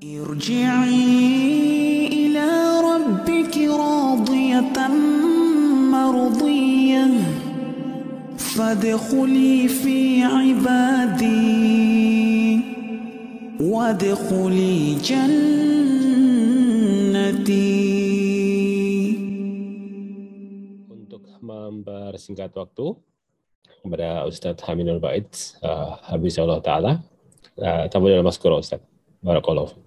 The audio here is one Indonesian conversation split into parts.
ارجعي إلى ربك راضية مرضية فادخلي في عبادي وادخلي جنتي untuk mempersingkat waktu kepada Ustadz Haminul Bait uh, Habibullah Ta'ala uh, tamu dalam maskura Ustadz بارك الله فيك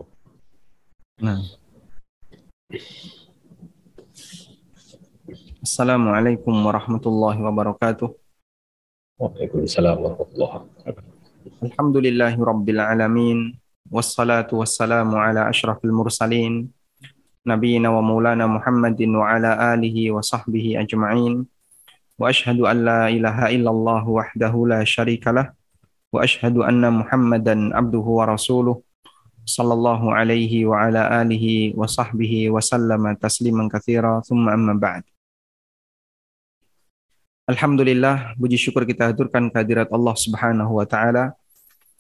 نعم. السلام عليكم ورحمة الله وبركاته. وعليكم السلام ورحمة الله الحمد لله رب العالمين والصلاة والسلام على أشرف المرسلين نبينا ومولانا محمد وعلى آله وصحبه أجمعين. وأشهد أن لا إله إلا الله وحده لا شريك له وأشهد أن محمدا عبده ورسوله. Sallallahu alaihi wa ala alihi wa sahbihi wa sallama tasliman kathira. Thumma amma ba'd. Alhamdulillah, puji syukur kita haturkan kehadirat Allah Subhanahu wa taala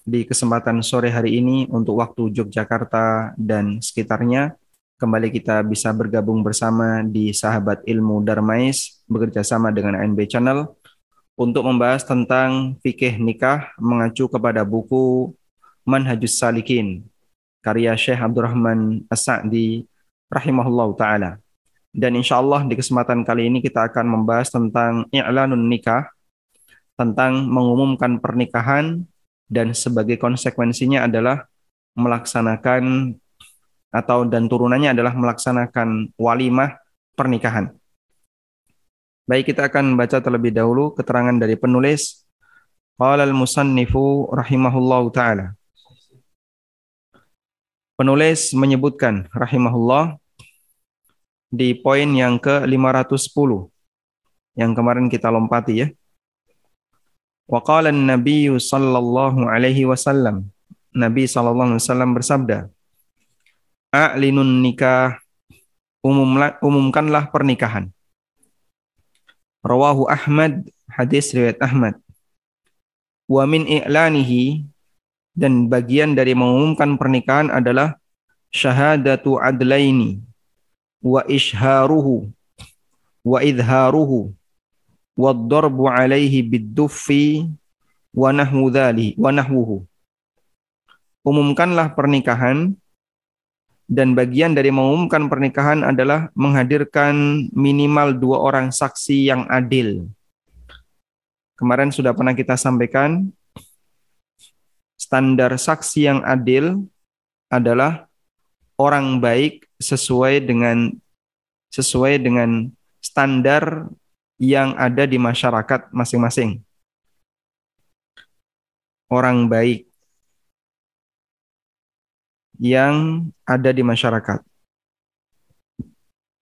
di kesempatan sore hari ini untuk waktu Yogyakarta dan sekitarnya. Kembali kita bisa bergabung bersama di Sahabat Ilmu Darmais bekerja sama dengan ANB Channel untuk membahas tentang fikih nikah mengacu kepada buku Manhajus Salikin karya Syekh Abdurrahman As-Sa'di rahimahullah taala. Dan insya Allah di kesempatan kali ini kita akan membahas tentang i'lanun nikah, tentang mengumumkan pernikahan dan sebagai konsekuensinya adalah melaksanakan atau dan turunannya adalah melaksanakan walimah pernikahan. Baik kita akan baca terlebih dahulu keterangan dari penulis Qala al-musannifu rahimahullahu taala. Penulis menyebutkan rahimahullah di poin yang ke-510 yang kemarin kita lompati ya. Wa qala an-nabiy sallallahu alaihi wasallam. Nabi sallallahu alaihi wasallam bersabda, "A'linun nikah umumkanlah pernikahan." Rawahu Ahmad, hadis riwayat Ahmad. Wa min i'lanihi dan bagian dari mengumumkan pernikahan adalah syahadatu adlaini wa isharuhu wa idharuhu wa darbu alaihi biduffi wa nahwu dhali wa nahwuhu umumkanlah pernikahan dan bagian dari mengumumkan pernikahan adalah menghadirkan minimal dua orang saksi yang adil. Kemarin sudah pernah kita sampaikan standar saksi yang adil adalah orang baik sesuai dengan sesuai dengan standar yang ada di masyarakat masing-masing. Orang baik yang ada di masyarakat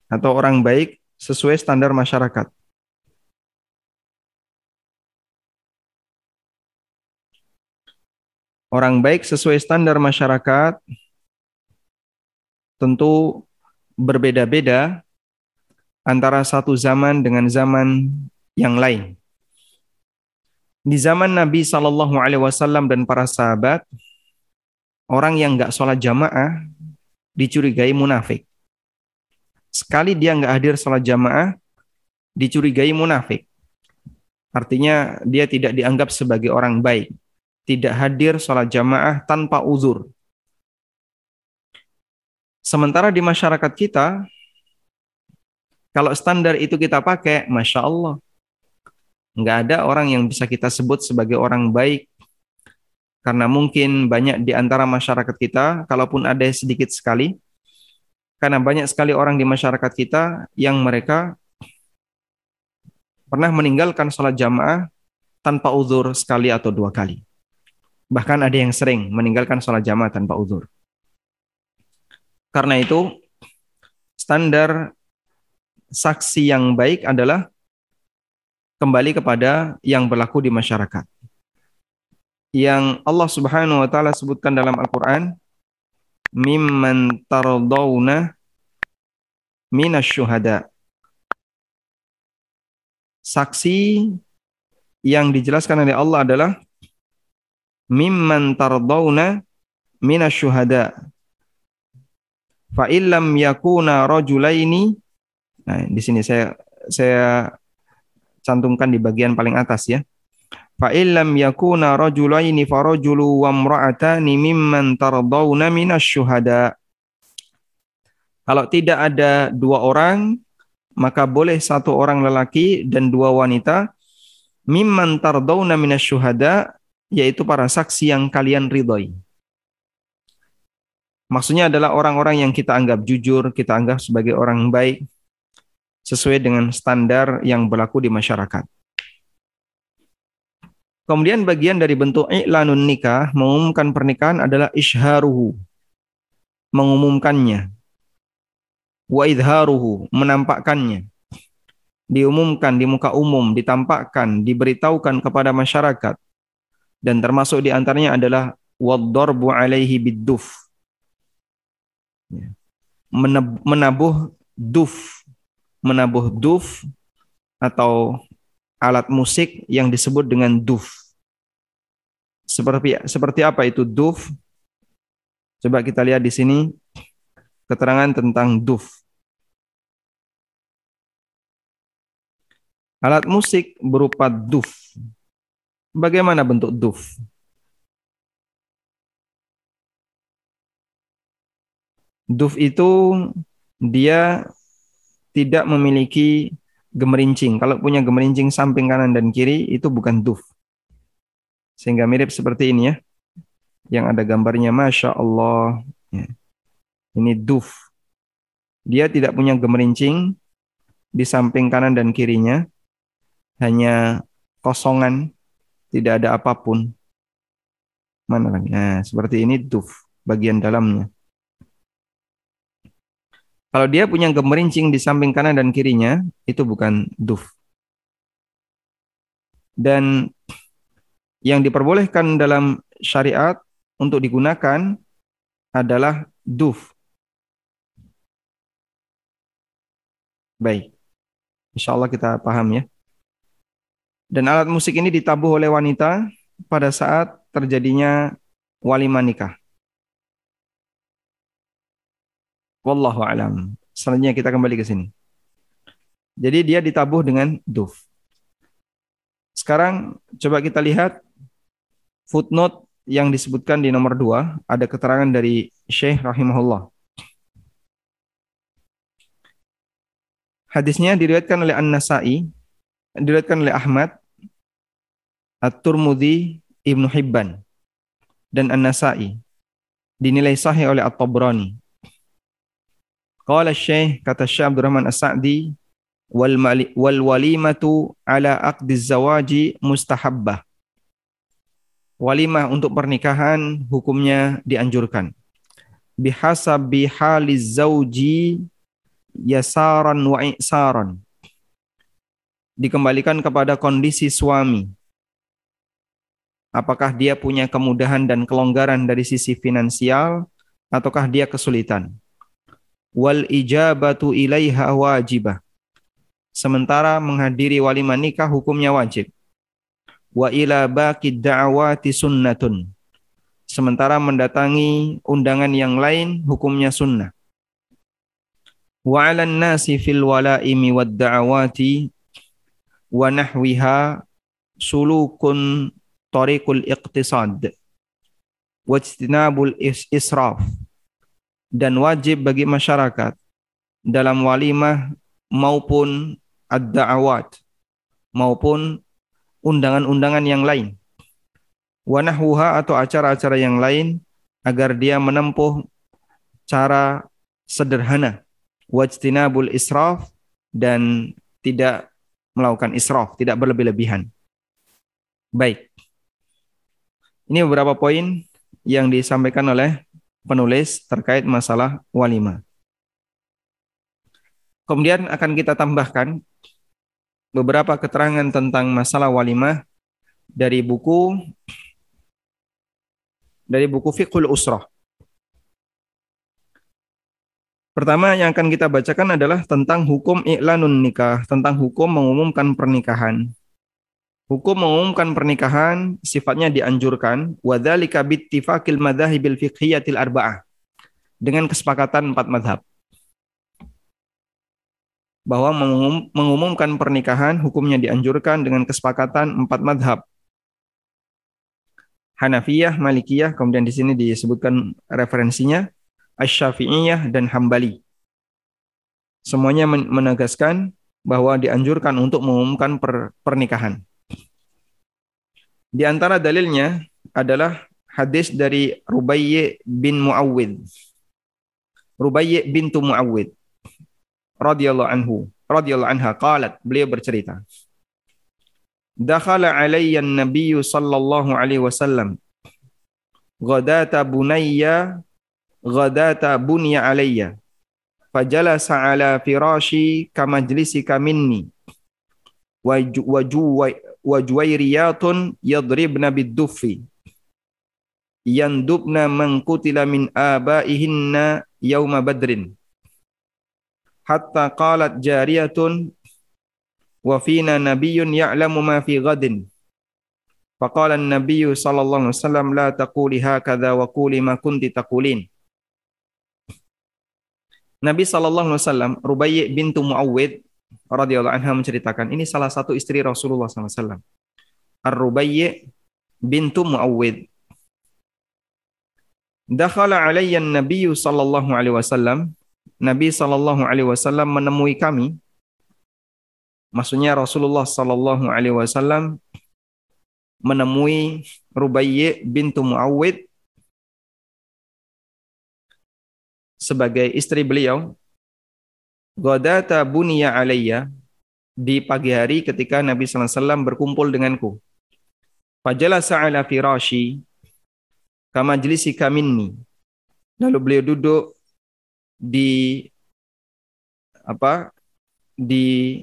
atau orang baik sesuai standar masyarakat. Orang baik sesuai standar masyarakat tentu berbeda-beda antara satu zaman dengan zaman yang lain. Di zaman Nabi Shallallahu Alaihi Wasallam dan para sahabat, orang yang nggak sholat jamaah dicurigai munafik. Sekali dia nggak hadir sholat jamaah, dicurigai munafik. Artinya dia tidak dianggap sebagai orang baik. Tidak hadir sholat jamaah tanpa uzur. Sementara di masyarakat kita, kalau standar itu kita pakai, Masya Allah, nggak ada orang yang bisa kita sebut sebagai orang baik. Karena mungkin banyak di antara masyarakat kita, kalaupun ada sedikit sekali, karena banyak sekali orang di masyarakat kita yang mereka pernah meninggalkan sholat jamaah tanpa uzur sekali atau dua kali. Bahkan ada yang sering meninggalkan sholat jamaah tanpa uzur. Karena itu, standar saksi yang baik adalah kembali kepada yang berlaku di masyarakat. Yang Allah Subhanahu wa taala sebutkan dalam Al-Qur'an, mimman tardawna minasyuhada. Saksi yang dijelaskan oleh Allah adalah mimman tardawna minasyuhada Fa illam yakuna rajulaini Nah, di sini saya saya cantumkan di bagian paling atas ya. Fa illam yakuna rajulaini farajulu wa imra'atani mimman tardawna minasyuhada. Kalau tidak ada dua orang, maka boleh satu orang lelaki dan dua wanita mimman tardawna minasyuhada yaitu para saksi yang kalian ridhoi. Maksudnya adalah orang-orang yang kita anggap jujur, kita anggap sebagai orang baik, sesuai dengan standar yang berlaku di masyarakat. Kemudian bagian dari bentuk i'lanun nikah, mengumumkan pernikahan adalah isharuhu, mengumumkannya. Wa idharuhu, menampakkannya. Diumumkan di muka umum, ditampakkan, diberitahukan kepada masyarakat. Dan termasuk di antaranya adalah waddarbu alaihi bidduf. Ya. Menabuh duf menabuh duf atau alat musik yang disebut dengan duf. Seperti seperti apa itu duf? Coba kita lihat di sini keterangan tentang duf. Alat musik berupa duf. Bagaimana bentuk duf? Duf itu dia tidak memiliki gemerincing. Kalau punya gemerincing samping kanan dan kiri itu bukan duf. Sehingga mirip seperti ini ya. Yang ada gambarnya Masya Allah. Ya. Ini duf. Dia tidak punya gemerincing di samping kanan dan kirinya. Hanya kosongan. Tidak ada apa pun. Mana lagi? Nah, seperti ini duf. Bagian dalamnya. Kalau dia punya gemerincing di samping kanan dan kirinya, itu bukan duf. Dan yang diperbolehkan dalam syariat untuk digunakan adalah duf. Baik. Insya Allah kita paham ya. Dan alat musik ini ditabuh oleh wanita pada saat terjadinya walimah nikah. Wallahu alam. Selanjutnya kita kembali ke sini. Jadi dia ditabuh dengan duf. Sekarang coba kita lihat footnote yang disebutkan di nomor 2. Ada keterangan dari Syekh rahimahullah. Hadisnya diriwayatkan oleh An-Nasai, diriwayatkan oleh Ahmad, At-Turmudi, Ibnu Hibban, dan An-Nasai. Dinilai sahih oleh At-Tabrani. Qala Syekh kata Syekh Abdul Rahman As-Sa'di wal, wal walimatu ala aqdi zawaji mustahabbah. Walimah untuk pernikahan hukumnya dianjurkan. Bihasabi haliz zauji yasaran wa i'saran. Dikembalikan kepada kondisi suami. Apakah dia punya kemudahan dan kelonggaran dari sisi finansial ataukah dia kesulitan? wal ijabatu ilaiha wajibah. Sementara menghadiri walimah nikah hukumnya wajib. Wa ila baqi da'awati sunnatun. Sementara mendatangi undangan yang lain hukumnya sunnah. Wa 'alan nasi fil walaimi wad da'awati wa nahwiha sulukun tariqul iqtisad wajtinabul israf dan wajib bagi masyarakat dalam walimah maupun ad-da'awat maupun undangan-undangan yang lain. Wanahwuha atau acara-acara yang lain agar dia menempuh cara sederhana wajtinabul israf dan tidak melakukan israf, tidak berlebih-lebihan. Baik. Ini beberapa poin yang disampaikan oleh penulis terkait masalah walimah. Kemudian akan kita tambahkan beberapa keterangan tentang masalah walimah dari buku dari buku Fiqhul Usrah. Pertama yang akan kita bacakan adalah tentang hukum i'lanun nikah, tentang hukum mengumumkan pernikahan. Hukum mengumumkan pernikahan sifatnya dianjurkan wadzalika bittifaqil madzahibil fiqhiyatil arba'ah. dengan kesepakatan empat madhab. Bahwa mengumum, mengumumkan pernikahan hukumnya dianjurkan dengan kesepakatan empat madhab. Hanafiyah, Malikiyah, kemudian di sini disebutkan referensinya, Asy-Syafi'iyah dan Hambali. Semuanya menegaskan bahwa dianjurkan untuk mengumumkan per pernikahan. Di antara dalilnya adalah hadis dari Rubayy bin Muawwid. Rubayy bintu Muawwid radhiyallahu anhu, radhiyallahu anha qalat, beliau bercerita. Dakhala alayya an-nabiy sallallahu alaihi wasallam. Ghadata bunayya ghadata bunya alayya. Fajalasa ala firashi kamajlisika minni. Wa juwairiyatun yadribna bid-duffi. Yandubna man qutila min abaihinna yawma badrin. Hatta qalat jariyatun wa fina nabiyyun ya'lamu ma fi ghadin. Faqala an-nabiyyu sallallahu alaihi wasallam la taquli hakadha wa quli ma kunti taqulin. Nabi sallallahu alaihi wasallam Rubayy bintu Muawwid radhiyallahu anha menceritakan ini salah satu istri Rasulullah wasallam. Ar-Rubayy bintu Muawwid. Dakhala alayya an-nabiy sallallahu alaihi wasallam. Nabi sallallahu alaihi wasallam menemui kami Maksudnya Rasulullah Sallallahu Alaihi Wasallam menemui Rubayy bintu Muawwid sebagai istri beliau. Godata bunia alayya di pagi hari ketika Nabi Sallallahu Alaihi Wasallam berkumpul denganku. Fajalasa ala firashi kama jelisi kaminni. Lalu beliau duduk di apa di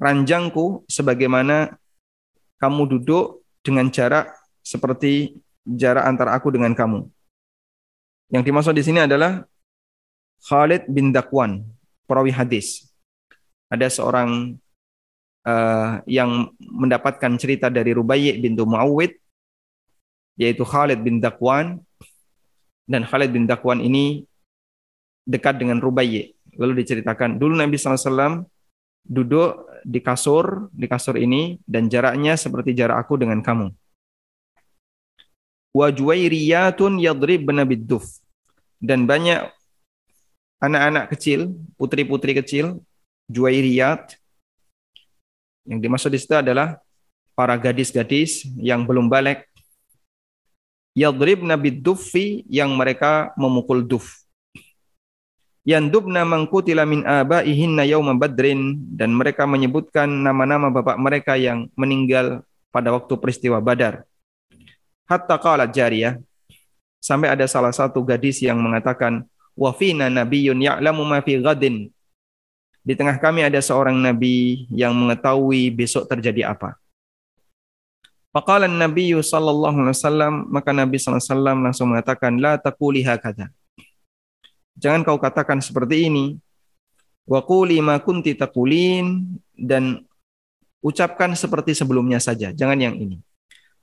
ranjangku sebagaimana kamu duduk dengan jarak seperti jarak antara aku dengan kamu. Yang dimaksud di sini adalah Khalid bin Dakwan, perawi hadis. Ada seorang uh, yang mendapatkan cerita dari Rubayy bintu Muawwid, yaitu Khalid bin Dakwan. Dan Khalid bin Dakwan ini dekat dengan Rubayy. Lalu diceritakan, dulu Nabi SAW duduk di kasur, di kasur ini, dan jaraknya seperti jarak aku dengan kamu. Wa juwairiyatun yadribna bidduf. Dan banyak anak-anak kecil, putri-putri kecil, juwairiyat, yang dimaksud di situ adalah para gadis-gadis yang belum balik, yadribna biddufi yang mereka memukul duf yandubna mangkutila min abaihinna yauma badrin dan mereka menyebutkan nama-nama bapak mereka yang meninggal pada waktu peristiwa Badar. Hatta qalat jariyah sampai ada salah satu gadis yang mengatakan wa fina nabiyyun ya'lamu ma fi ghadin. Di tengah kami ada seorang nabi yang mengetahui besok terjadi apa. Faqala an-nabiy sallallahu alaihi wasallam maka Nabi sallallahu alaihi wasallam langsung mengatakan la taquli hakadha. Jangan kau katakan seperti ini. Wa quli ma kunti taqulin dan ucapkan seperti sebelumnya saja, jangan yang ini.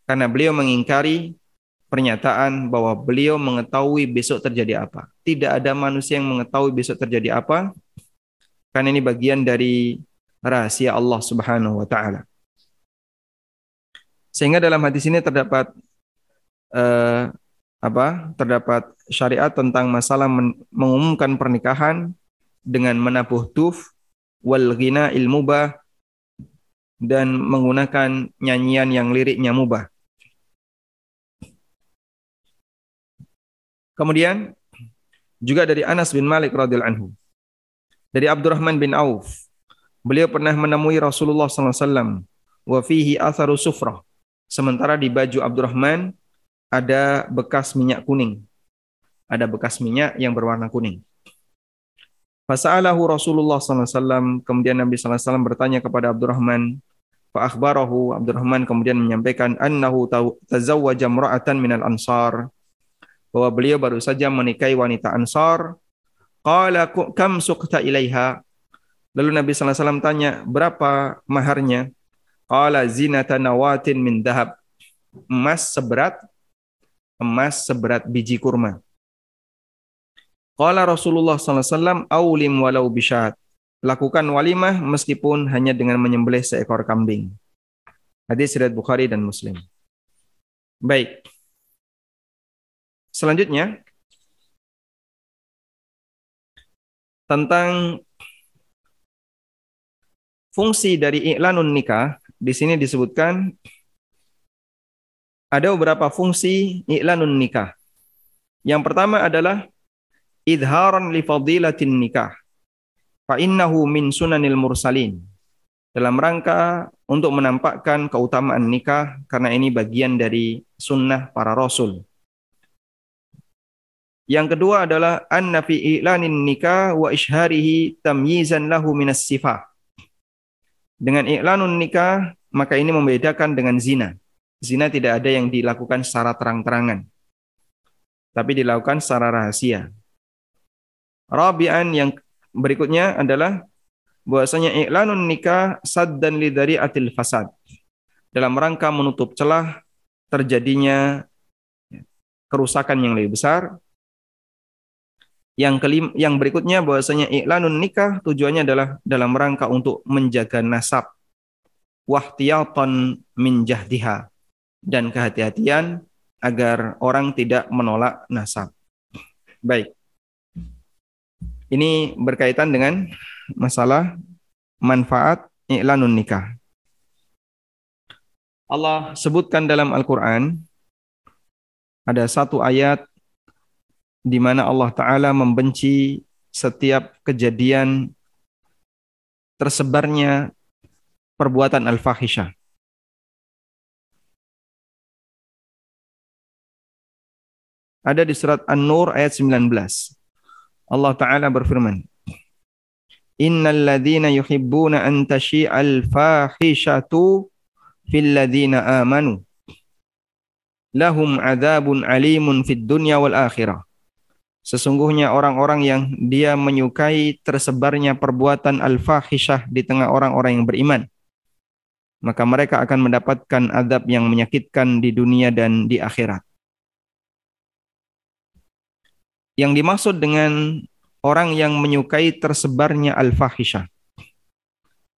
Karena beliau mengingkari pernyataan bahwa beliau mengetahui besok terjadi apa. Tidak ada manusia yang mengetahui besok terjadi apa karena ini bagian dari rahasia Allah Subhanahu wa taala. Sehingga dalam hadis ini terdapat uh, apa terdapat syariat tentang masalah men mengumumkan pernikahan dengan menabuh tuf wal ghina ilmubah dan menggunakan nyanyian yang liriknya mubah. Kemudian juga dari Anas bin Malik radhiyallahu anhu. Dari Abdurrahman bin Auf. Beliau pernah menemui Rasulullah SAW. Wa fihi atharu. Sementara di baju Abdurrahman ada bekas minyak kuning. Ada bekas minyak yang berwarna kuning. Fasa'alahu Rasulullah SAW, kemudian Nabi SAW bertanya kepada Abdurrahman, Fa'akhbarahu, Abdurrahman kemudian menyampaikan, Annahu tazawwaja mra'atan minal ansar, bahwa beliau baru saja menikahi wanita ansar, Qala kam sukta ilaiha, Lalu Nabi SAW tanya, berapa maharnya? Qala zinata nawatin min dahab. Emas seberat emas seberat biji kurma. Qala Rasulullah sallallahu alaihi wasallam aulim walau bisyat. Lakukan walimah meskipun hanya dengan menyembelih seekor kambing. Hadis riwayat Bukhari dan Muslim. Baik. Selanjutnya tentang fungsi dari i'lanun nikah di sini disebutkan ada beberapa fungsi i'lanun nikah. Yang pertama adalah idharan li fadilatin nikah. Fa innahu min sunanil mursalin. Dalam rangka untuk menampakkan keutamaan nikah karena ini bagian dari sunnah para rasul. Yang kedua adalah anna fi i'lanin nikah wa isharihi tamyizan lahu minas sifah. Dengan i'lanun nikah, maka ini membedakan dengan zina. Zina tidak ada yang dilakukan secara terang-terangan. Tapi dilakukan secara rahasia. Rabi'an yang berikutnya adalah bahwasanya i'lanun nikah saddan lidari atil fasad. Dalam rangka menutup celah terjadinya kerusakan yang lebih besar yang kelim, yang berikutnya bahwasanya iklanun nikah tujuannya adalah dalam rangka untuk menjaga nasab wahtiyatan min jahdiha dan kehati-hatian agar orang tidak menolak nasab. Baik. Ini berkaitan dengan masalah manfaat iklanun nikah. Allah sebutkan dalam Al-Qur'an ada satu ayat di mana Allah Ta'ala membenci setiap kejadian tersebarnya perbuatan al-fahisyah. Ada di surat An-Nur ayat 19. Allah Ta'ala berfirman, Innal ladhina yuhibbuna an tashi'al fahishatu fil ladhina amanu lahum adabun alimun fid dunya wal akhirah. Sesungguhnya orang-orang yang dia menyukai tersebarnya perbuatan al-fahisyah di tengah orang-orang yang beriman. Maka mereka akan mendapatkan adab yang menyakitkan di dunia dan di akhirat. Yang dimaksud dengan orang yang menyukai tersebarnya al-fahisyah.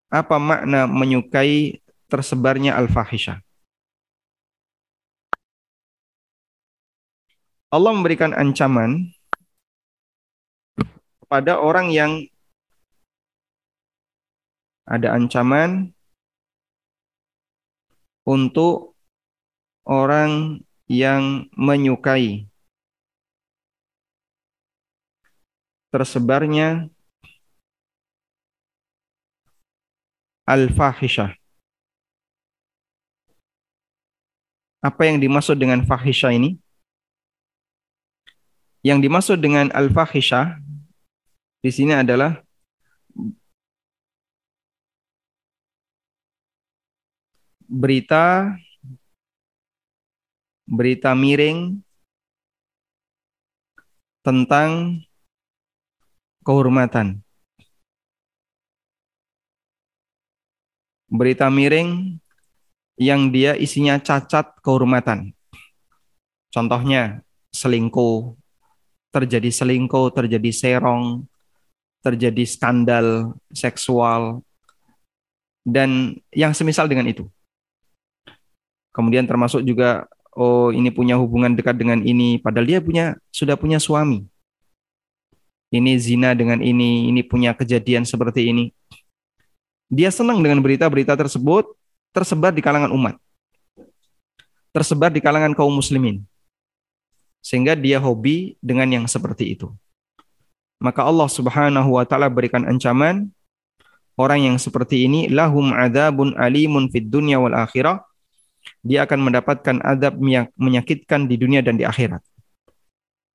Apa makna menyukai tersebarnya al-fahisyah? Allah memberikan ancaman pada orang yang ada ancaman untuk orang yang menyukai tersebarnya al-fahisyah. Apa yang dimaksud dengan fahisyah ini? Yang dimaksud dengan al-fahisyah di sini adalah berita berita miring tentang kehormatan. Berita miring yang dia isinya cacat kehormatan. Contohnya selingkuh, terjadi selingkuh, terjadi serong, terjadi skandal seksual dan yang semisal dengan itu. Kemudian termasuk juga oh ini punya hubungan dekat dengan ini padahal dia punya sudah punya suami. Ini zina dengan ini, ini punya kejadian seperti ini. Dia senang dengan berita-berita tersebut tersebar di kalangan umat. Tersebar di kalangan kaum muslimin. Sehingga dia hobi dengan yang seperti itu maka Allah Subhanahu wa taala berikan ancaman orang yang seperti ini lahum adzabun alimun fid dunya wal akhirah dia akan mendapatkan adab menyakitkan di dunia dan di akhirat.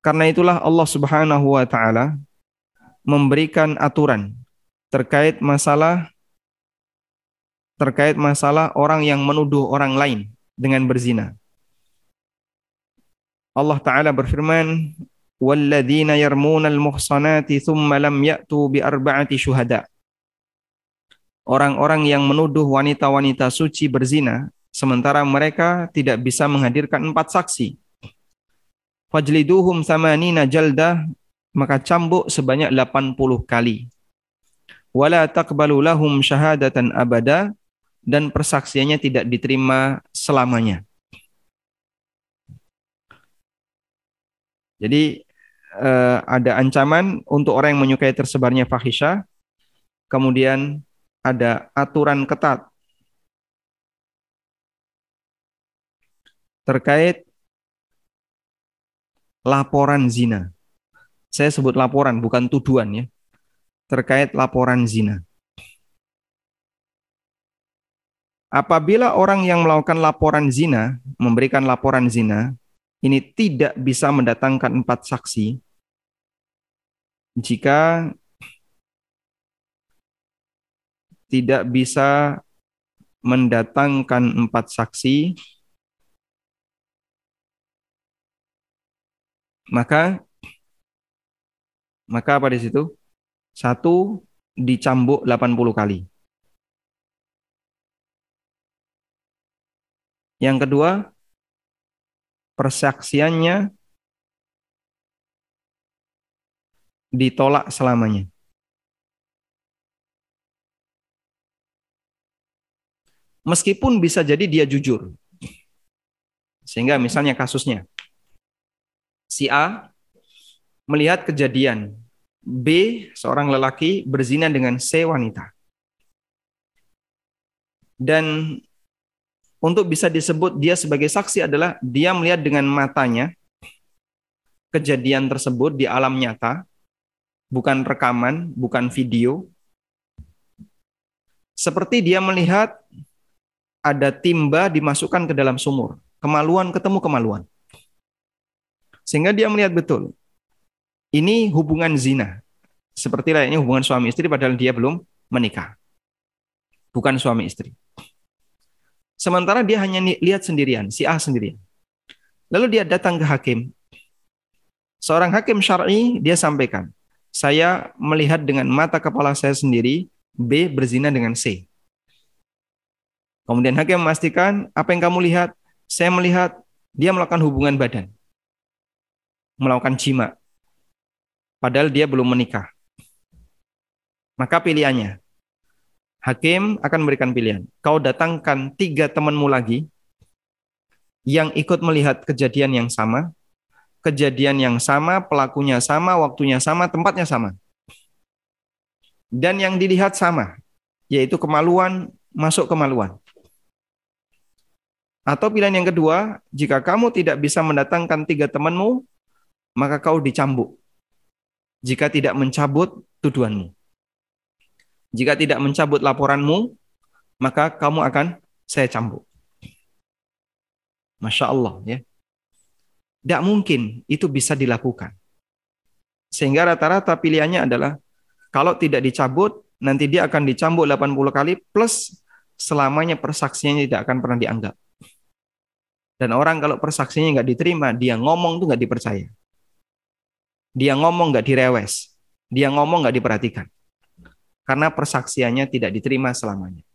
Karena itulah Allah Subhanahu wa taala memberikan aturan terkait masalah terkait masalah orang yang menuduh orang lain dengan berzina. Allah taala berfirman, walladzina yarmunal muhsanati thumma lam ya'tu bi arba'ati. Orang-orang yang menuduh wanita-wanita suci berzina sementara mereka tidak bisa menghadirkan empat saksi. Fajliduhum samanina jaldah maka cambuk sebanyak 80 kali. Wala taqbalu lahum syahadatan abada dan persaksiannya tidak diterima selamanya. Jadi eh, ada ancaman untuk orang yang menyukai tersebarnya fahisyah, kemudian ada aturan ketat terkait laporan zina. Saya sebut laporan, bukan tuduhan ya. Terkait laporan zina. Apabila orang yang melakukan laporan zina, memberikan laporan zina, ini tidak bisa mendatangkan empat saksi, jika tidak bisa mendatangkan empat saksi, maka maka apa di situ? Satu dicambuk 80 kali. Yang kedua, persaksiannya ditolak selamanya. Meskipun bisa jadi dia jujur. Sehingga misalnya kasusnya, si A melihat kejadian B, seorang lelaki berzina dengan C wanita. Dan untuk bisa disebut dia sebagai saksi adalah dia melihat dengan matanya kejadian tersebut di alam nyata, bukan rekaman, bukan video. Seperti dia melihat ada timba dimasukkan ke dalam sumur, kemaluan ketemu kemaluan. Sehingga dia melihat betul, ini hubungan zina. Seperti layaknya hubungan suami istri padahal dia belum menikah. Bukan suami istri. Sementara dia hanya lihat sendirian, si A sendirian. Lalu dia datang ke hakim. Seorang hakim syar'i dia sampaikan, saya melihat dengan mata kepala saya sendiri B berzina dengan C. Kemudian hakim memastikan, apa yang kamu lihat? Saya melihat dia melakukan hubungan badan. Melakukan jima. Padahal dia belum menikah. Maka pilihannya, hakim akan memberikan pilihan. Kau datangkan tiga temanmu lagi yang ikut melihat kejadian yang sama, kejadian yang sama, pelakunya sama, waktunya sama, tempatnya sama. Dan yang dilihat sama, yaitu kemaluan masuk kemaluan. Atau pilihan yang kedua, jika kamu tidak bisa mendatangkan tiga temanmu, maka kau dicambuk. Jika tidak mencabut tuduhanmu. Jika tidak mencabut laporanmu, maka kamu akan saya cambuk. Masya Allah ya. Tidak mungkin itu bisa dilakukan. Sehingga rata-rata pilihannya adalah kalau tidak dicabut, nanti dia akan dicambuk 80 kali plus selamanya persaksiannya tidak akan pernah dianggap. Dan orang kalau persaksiannya nggak diterima, dia ngomong tuh nggak dipercaya. Dia ngomong nggak direwes. Dia ngomong nggak diperhatikan karena persaksiannya tidak diterima selamanya.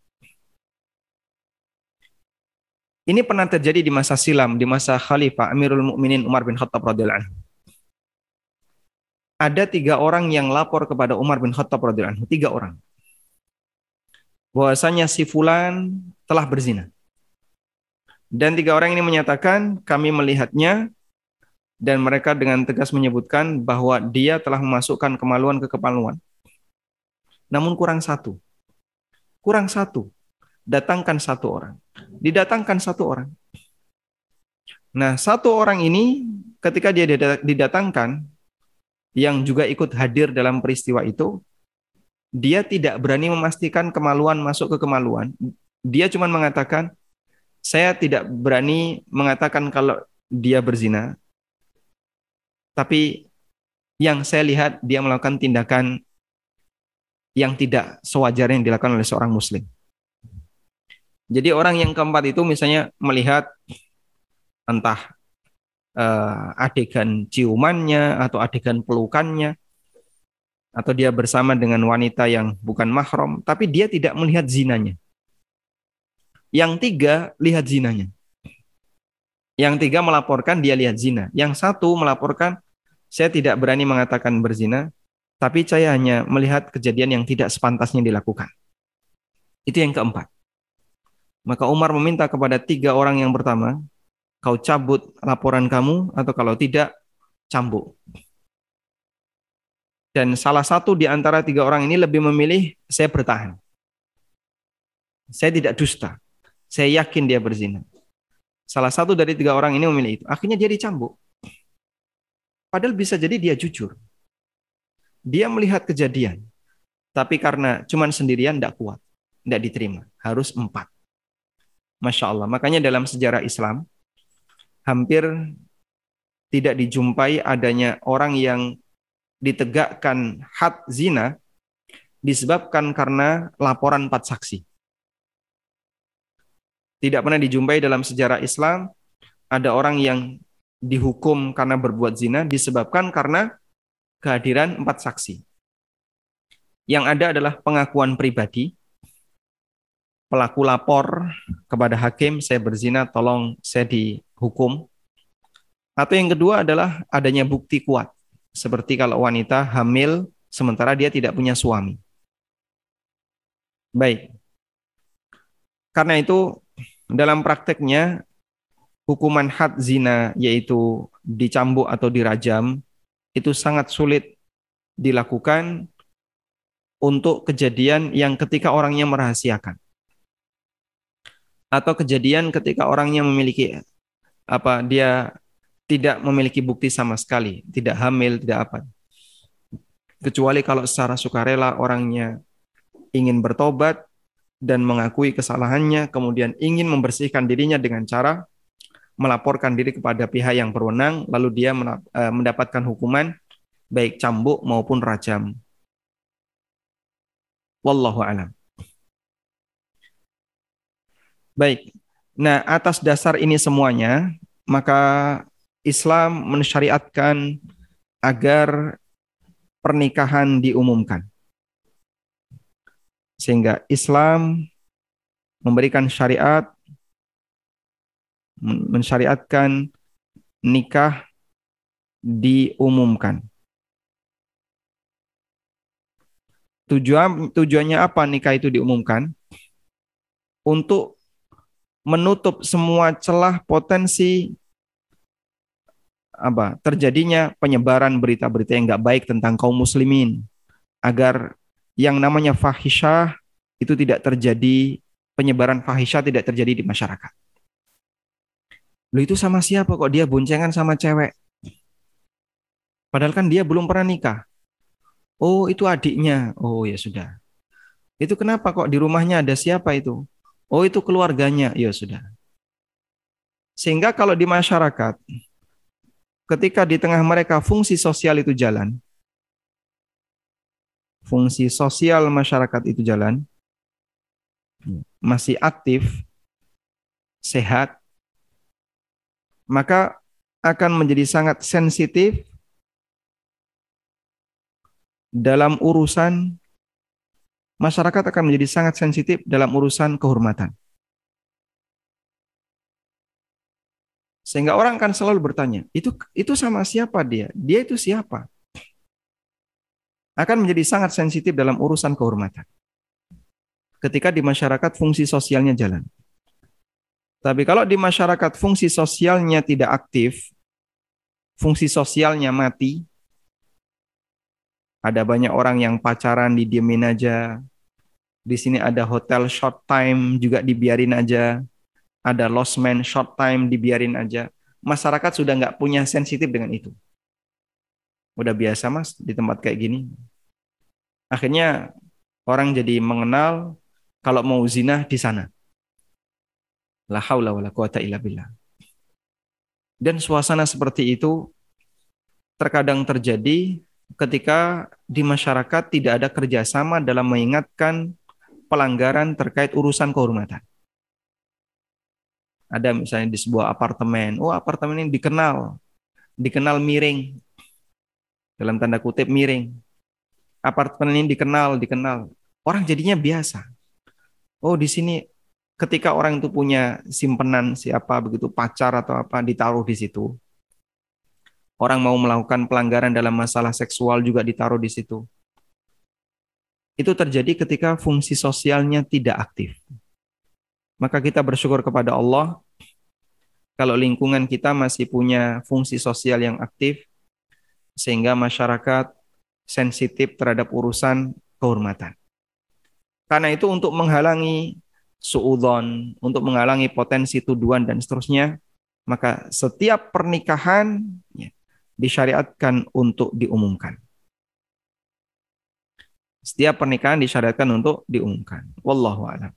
Ini pernah terjadi di masa silam, di masa Khalifah Amirul Mukminin Umar bin Khattab radhiyallahu anhu. Ada tiga orang yang lapor kepada Umar bin Khattab radhiyallahu anhu, tiga orang. Bahwasanya si fulan telah berzina. Dan tiga orang ini menyatakan kami melihatnya dan mereka dengan tegas menyebutkan bahwa dia telah memasukkan kemaluan ke kemaluan namun kurang satu. Kurang satu. Datangkan satu orang. Didatangkan satu orang. Nah, satu orang ini ketika dia didatangkan, yang juga ikut hadir dalam peristiwa itu, dia tidak berani memastikan kemaluan masuk ke kemaluan. Dia cuma mengatakan, saya tidak berani mengatakan kalau dia berzina, tapi yang saya lihat dia melakukan tindakan yang tidak sewajarnya yang dilakukan oleh seorang muslim. Jadi orang yang keempat itu misalnya melihat entah uh, adegan ciumannya atau adegan pelukannya atau dia bersama dengan wanita yang bukan mahram, tapi dia tidak melihat zinanya. Yang tiga lihat zinanya. Yang tiga melaporkan dia lihat zina. Yang satu melaporkan Saya tidak berani mengatakan berzina, tapi saya hanya melihat kejadian yang tidak sepantasnya dilakukan. Itu yang keempat. Maka Umar meminta kepada tiga orang yang pertama, kau cabut laporan kamu atau kalau tidak, cambuk. Dan salah satu di antara tiga orang ini lebih memilih saya bertahan. Saya tidak dusta. Saya yakin dia berzina. Salah satu dari tiga orang ini memilih itu. Akhirnya dia dicambuk. Padahal bisa jadi dia jujur. Dia melihat kejadian. Tapi karena cuman sendirian tidak kuat. Tidak diterima. Harus empat. Masya Allah. Makanya dalam sejarah Islam, hampir tidak dijumpai adanya orang yang ditegakkan had zina disebabkan karena laporan empat saksi. Tidak pernah dijumpai dalam sejarah Islam ada orang yang dihukum karena berbuat zina disebabkan karena kehadiran empat saksi. Yang ada adalah pengakuan pribadi. Pelaku lapor kepada hakim, saya berzina, tolong saya dihukum. Atau yang kedua adalah adanya bukti kuat. Seperti kalau wanita hamil sementara dia tidak punya suami. Baik. Karena itu dalam prakteknya hukuman had zina yaitu dicambuk atau dirajam itu sangat sulit dilakukan untuk kejadian yang ketika orangnya merahasiakan atau kejadian ketika orangnya memiliki apa dia tidak memiliki bukti sama sekali, tidak hamil, tidak apa. Kecuali kalau secara sukarela orangnya ingin bertobat dan mengakui kesalahannya, kemudian ingin membersihkan dirinya dengan cara melaporkan diri kepada pihak yang berwenang, lalu dia eh, mendapatkan hukuman baik cambuk maupun rajam. Wallahu alam. Baik. Nah, atas dasar ini semuanya, maka Islam mensyariatkan agar pernikahan diumumkan. Sehingga Islam memberikan syariat mensyariatkan nikah diumumkan. Tujuan tujuannya apa nikah itu diumumkan? Untuk menutup semua celah potensi apa terjadinya penyebaran berita-berita yang nggak baik tentang kaum muslimin agar yang namanya fahisyah itu tidak terjadi penyebaran fahisyah tidak terjadi di masyarakat. Lu itu sama siapa kok dia boncengan sama cewek? Padahal kan dia belum pernah nikah. Oh, itu adiknya. Oh, ya sudah. Itu kenapa kok di rumahnya ada siapa itu? Oh, itu keluarganya. Ya sudah. Sehingga kalau di masyarakat ketika di tengah mereka fungsi sosial itu jalan, fungsi sosial masyarakat itu jalan, masih aktif, sehat, maka akan menjadi sangat sensitif dalam urusan masyarakat akan menjadi sangat sensitif dalam urusan kehormatan. Sehingga orang akan selalu bertanya, itu itu sama siapa dia? Dia itu siapa? Akan menjadi sangat sensitif dalam urusan kehormatan. Ketika di masyarakat fungsi sosialnya jalan. Tapi kalau di masyarakat fungsi sosialnya tidak aktif, fungsi sosialnya mati, ada banyak orang yang pacaran didiemin aja. Di sini ada hotel short time juga dibiarin aja ada lost man short time dibiarin aja. Masyarakat sudah nggak punya sensitif dengan itu. Udah biasa mas di tempat kayak gini. Akhirnya orang jadi mengenal kalau mau zina di sana. La haula wala quwata illa billah. Dan suasana seperti itu terkadang terjadi ketika di masyarakat tidak ada kerjasama dalam mengingatkan pelanggaran terkait urusan kehormatan ada misalnya di sebuah apartemen, oh apartemen ini dikenal, dikenal miring, dalam tanda kutip miring. Apartemen ini dikenal, dikenal. Orang jadinya biasa. Oh di sini ketika orang itu punya simpenan siapa begitu pacar atau apa ditaruh di situ. Orang mau melakukan pelanggaran dalam masalah seksual juga ditaruh di situ. Itu terjadi ketika fungsi sosialnya tidak aktif. Maka kita bersyukur kepada Allah kalau lingkungan kita masih punya fungsi sosial yang aktif sehingga masyarakat sensitif terhadap urusan kehormatan. Karena itu untuk menghalangi suudon, untuk menghalangi potensi tuduhan dan seterusnya, maka setiap pernikahan ya, disyariatkan untuk diumumkan. Setiap pernikahan disyariatkan untuk diumumkan. Wallahu a'lam.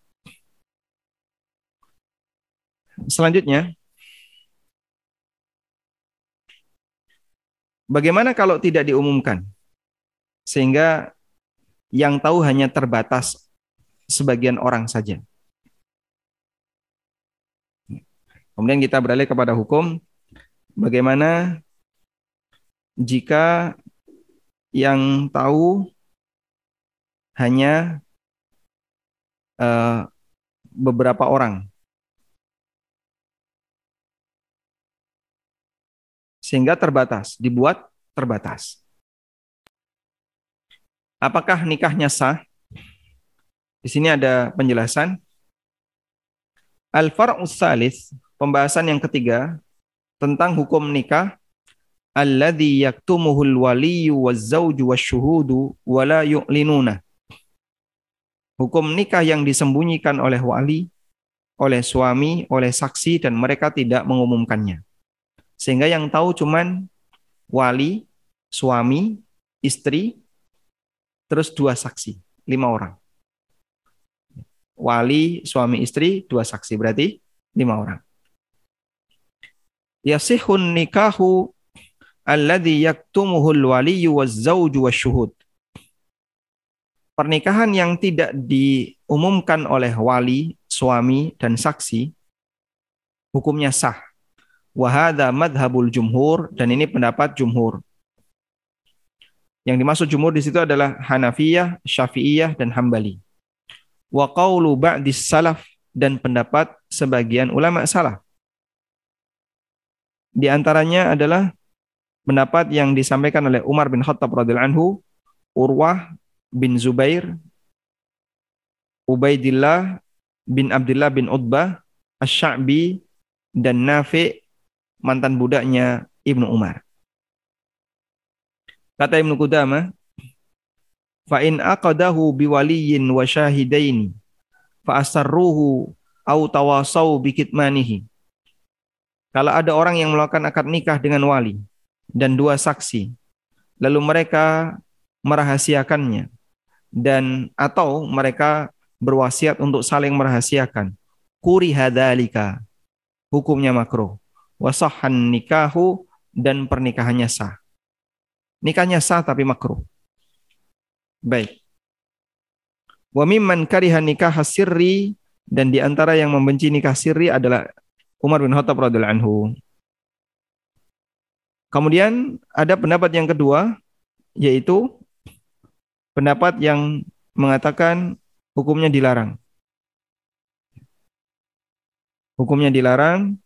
Selanjutnya, bagaimana kalau tidak diumumkan? Sehingga yang tahu hanya terbatas sebagian orang saja. Kemudian kita beralih kepada hukum bagaimana jika yang tahu hanya uh, beberapa orang sehingga terbatas, dibuat terbatas. Apakah nikahnya sah? Di sini ada penjelasan. Al-far'us salis, pembahasan yang ketiga tentang hukum nikah alladhi yaktumuhul waliyyu wazzauju wasyuhudu wala yu'linuna. Hukum nikah yang disembunyikan oleh wali, oleh suami, oleh saksi dan mereka tidak mengumumkannya. Sehingga yang tahu cuman wali, suami, istri, terus dua saksi, lima orang. Wali, suami, istri, dua saksi, berarti lima orang. Yasihun nikahu alladhi yaktumuhul waliyyu wazzauju wasyuhud. Pernikahan yang tidak diumumkan oleh wali, suami, dan saksi, hukumnya sah Wahada madhabul jumhur dan ini pendapat jumhur. Yang dimaksud jumhur di situ adalah Hanafiyah, Syafi'iyah dan Hambali. Wa qawlu ba'dis salaf dan pendapat sebagian ulama salaf. Di antaranya adalah pendapat yang disampaikan oleh Umar bin Khattab radhiyallahu anhu, Urwah bin Zubair, Ubaidillah bin Abdullah bin Utbah, Asy-Sya'bi dan Nafi' mantan budaknya Ibnu Umar. Kata Ibnu Qudamah, fa in aqadahu biwaliyin wa syahidaini fa asarruhu au tawasau bikitmanihi. Kalau ada orang yang melakukan akad nikah dengan wali dan dua saksi, lalu mereka merahasiakannya dan atau mereka berwasiat untuk saling merahasiakan. Kuri hadalika. Hukumnya makruh wasahan nikahu dan pernikahannya sah. Nikahnya sah tapi makruh. Baik. Wa mimman kariha nikah sirri dan di antara yang membenci nikah sirri adalah Umar bin Khattab radhiyallahu anhu. Kemudian ada pendapat yang kedua yaitu pendapat yang mengatakan hukumnya dilarang. Hukumnya dilarang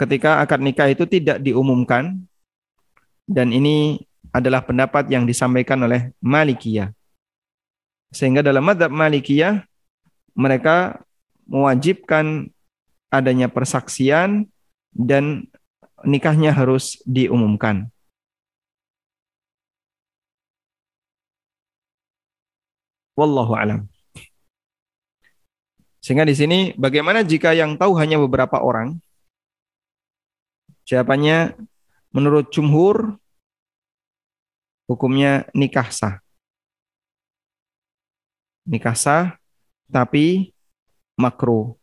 ketika akad nikah itu tidak diumumkan dan ini adalah pendapat yang disampaikan oleh Malikiyah. Sehingga dalam madhab Malikiyah mereka mewajibkan adanya persaksian dan nikahnya harus diumumkan. Wallahu alam. Sehingga di sini bagaimana jika yang tahu hanya beberapa orang Jawabannya menurut jumhur hukumnya nikah sah. Nikah sah tapi makruh.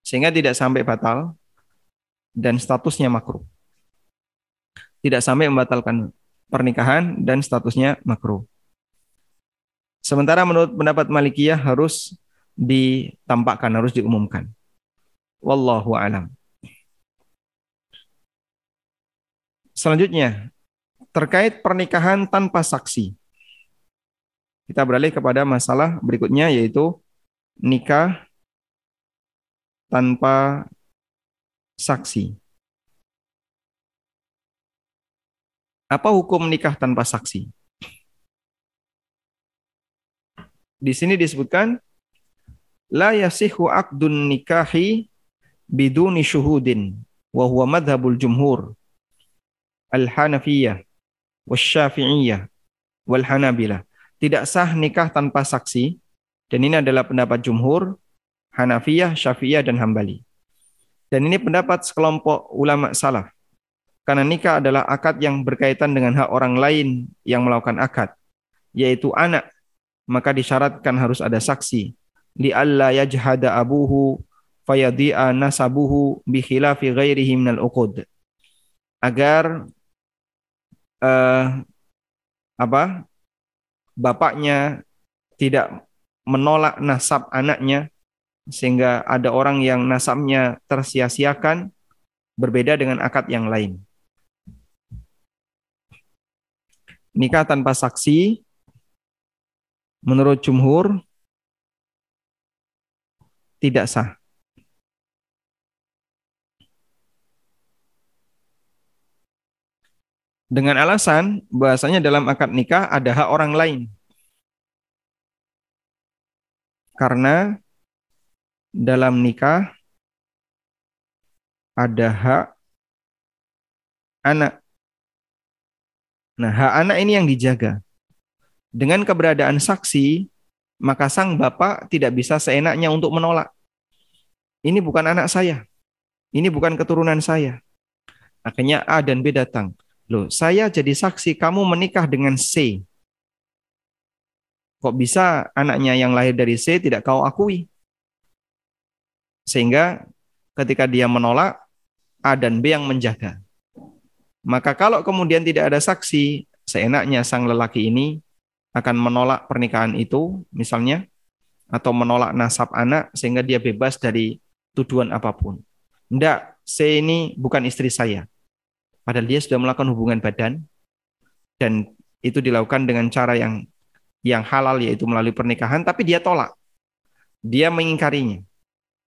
Sehingga tidak sampai batal dan statusnya makruh. Tidak sampai membatalkan pernikahan dan statusnya makruh. Sementara menurut pendapat Malikiyah harus ditampakkan, harus diumumkan. Wallahu alam. Selanjutnya, terkait pernikahan tanpa saksi. Kita beralih kepada masalah berikutnya yaitu nikah tanpa saksi. Apa hukum nikah tanpa saksi? Di sini disebutkan la yasihu aqdun nikahi biduni syuhudin wa huwa madhabul jumhur al-Hanafiyah wasyafi'iyah wal Hanabilah. Tidak sah nikah tanpa saksi dan ini adalah pendapat jumhur Hanafiyah, Syafi'iyah dan Hambali. Dan ini pendapat sekelompok ulama salaf. Karena nikah adalah akad yang berkaitan dengan hak orang lain yang melakukan akad, yaitu anak. Maka disyaratkan harus ada saksi. Li alla yajhada abuhu fayadi'a nasabuhu bi khilafi ghairihi minal uqud. Agar uh, apa? bapaknya tidak menolak nasab anaknya sehingga ada orang yang nasabnya tersia-siakan berbeda dengan akad yang lain. Nikah tanpa saksi menurut jumhur tidak sah. Dengan alasan bahasanya dalam akad nikah ada hak orang lain. Karena dalam nikah ada hak anak. Nah, hak anak ini yang dijaga. Dengan keberadaan saksi, maka sang bapak tidak bisa seenaknya untuk menolak. Ini bukan anak saya. Ini bukan keturunan saya. Akhirnya A dan B datang. Loh, saya jadi saksi kamu menikah dengan C. Kok bisa anaknya yang lahir dari C tidak kau akui? Sehingga ketika dia menolak, A dan B yang menjaga. Maka kalau kemudian tidak ada saksi, seenaknya sang lelaki ini akan menolak pernikahan itu, misalnya, atau menolak nasab anak sehingga dia bebas dari tuduhan apa pun. Tidak, C ini bukan istri saya. Padahal dia sudah melakukan hubungan badan dan itu dilakukan dengan cara yang yang halal yaitu melalui pernikahan tapi dia tolak. Dia mengingkarinya.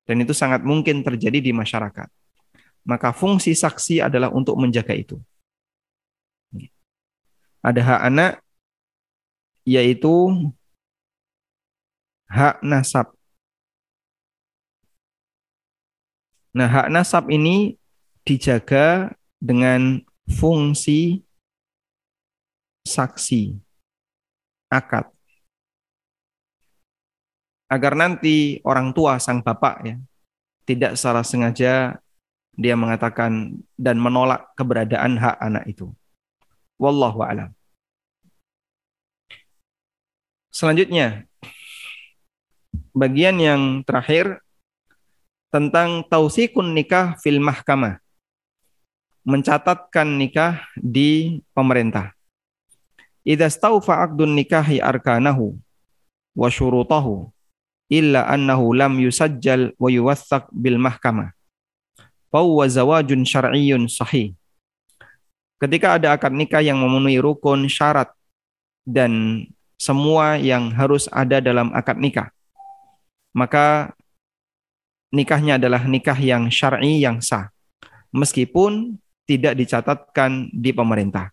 Dan itu sangat mungkin terjadi di masyarakat. Maka fungsi saksi adalah untuk menjaga itu. Ada hak anak yaitu hak nasab. Nah, hak nasab ini dijaga dengan fungsi saksi akad agar nanti orang tua sang bapak ya tidak secara sengaja dia mengatakan dan menolak keberadaan hak anak itu. Wallahu a'lam. Selanjutnya bagian yang terakhir tentang tausikun nikah fil mahkamah mencatatkan nikah di pemerintah. Idza staufa aqdun nikahi arkanahu wa syurutahu illa annahu lam yusajjal wa bil mahkamah. Fahuwa zawajun syar'iyyun sahih. Ketika ada akad nikah yang memenuhi rukun syarat dan semua yang harus ada dalam akad nikah, maka nikahnya adalah nikah yang syar'i yang sah. Meskipun tidak dicatatkan di pemerintah.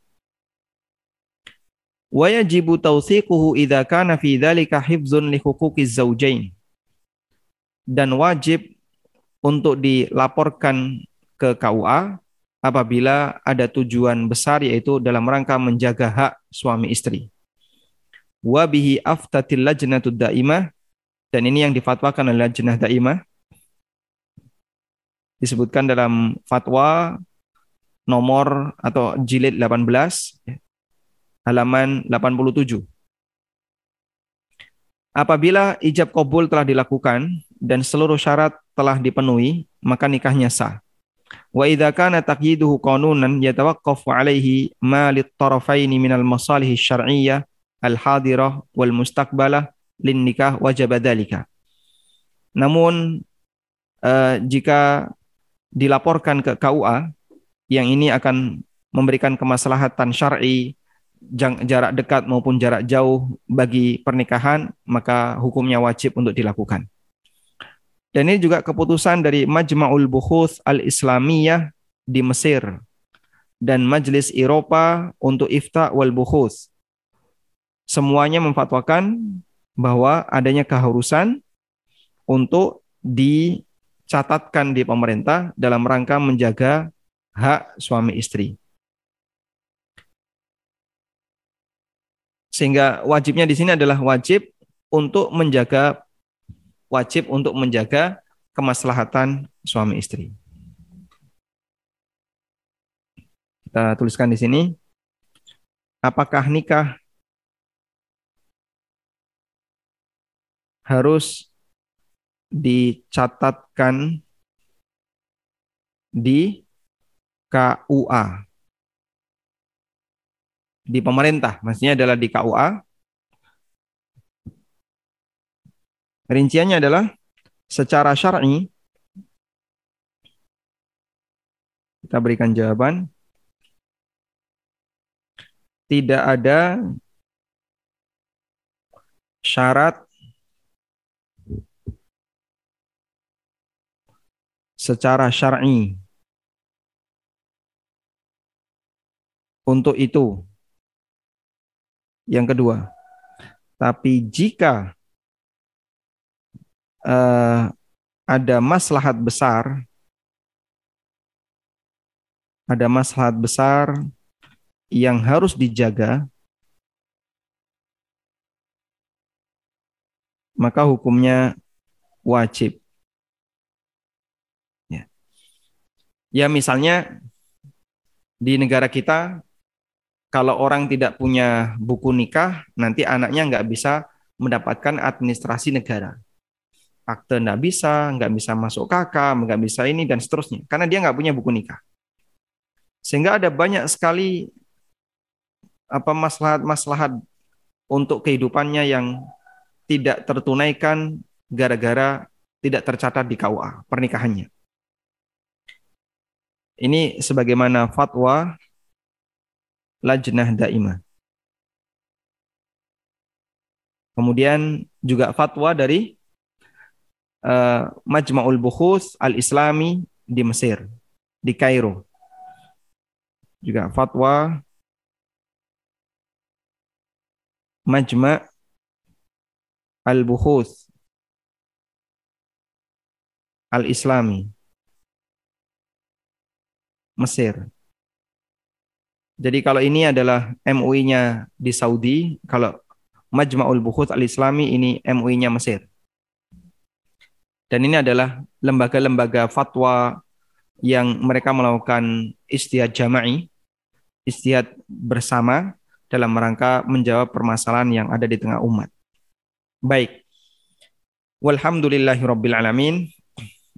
Wa yajibu tawthiquhu idza kana fi dzalika hifdzun li zawjain. Dan wajib untuk dilaporkan ke KUA apabila ada tujuan besar yaitu dalam rangka menjaga hak suami istri. Wa bihi aftatil lajnatud daimah dan ini yang difatwakan oleh lajnah daimah disebutkan dalam fatwa nomor atau jilid 18 halaman 87. Apabila ijab kabul telah dilakukan dan seluruh syarat telah dipenuhi, maka nikahnya sah. Wa idza kana taqyiduhu qanunan yatawaqqafu alaihi ma lit-tarafaini minal masalih syar'iyyah al-hadirah wal mustaqbalah lin nikah wajib dzalika. Namun uh, jika dilaporkan ke KUA yang ini akan memberikan kemaslahatan syar'i jarak dekat maupun jarak jauh bagi pernikahan, maka hukumnya wajib untuk dilakukan. Dan ini juga keputusan dari Majma'ul Bukhuth Al-Islamiyah di Mesir dan Majelis Eropa untuk Ifta wal Bukhus. Semuanya memfatwakan bahwa adanya keharusan untuk dicatatkan di pemerintah dalam rangka menjaga hak suami istri. Sehingga wajibnya di sini adalah wajib untuk menjaga wajib untuk menjaga kemaslahatan suami istri. Kita tuliskan di sini. Apakah nikah harus dicatatkan di KUA? Di pemerintah, maksudnya adalah di KUA. Rinciannya adalah secara syar'i kita berikan jawaban tidak ada syarat secara syar'i untuk itu. Yang kedua, tapi jika uh, ada maslahat besar, ada maslahat besar yang harus dijaga, maka hukumnya wajib. Ya, ya misalnya di negara kita, kalau orang tidak punya buku nikah, nanti anaknya nggak bisa mendapatkan administrasi negara. Akte nggak bisa, nggak bisa masuk kakak, nggak bisa ini, dan seterusnya. Karena dia nggak punya buku nikah. Sehingga ada banyak sekali apa maslahat-maslahat untuk kehidupannya yang tidak tertunaikan gara-gara tidak tercatat di KUA pernikahannya. Ini sebagaimana fatwa Lajnah Daimah. Kemudian juga fatwa dari uh, Majma'ul Bukhus Al-Islami di Mesir, di Kairo. Juga fatwa Majma' Al-Bukhuth Al-Islami Mesir. Jadi kalau ini adalah MUI-nya di Saudi, kalau Majma'ul Bukhuth Al-Islami ini MUI-nya Mesir. Dan ini adalah lembaga-lembaga fatwa yang mereka melakukan istihad jama'i, istihad bersama dalam rangka menjawab permasalahan yang ada di tengah umat. Baik. Walhamdulillahirabbil alamin.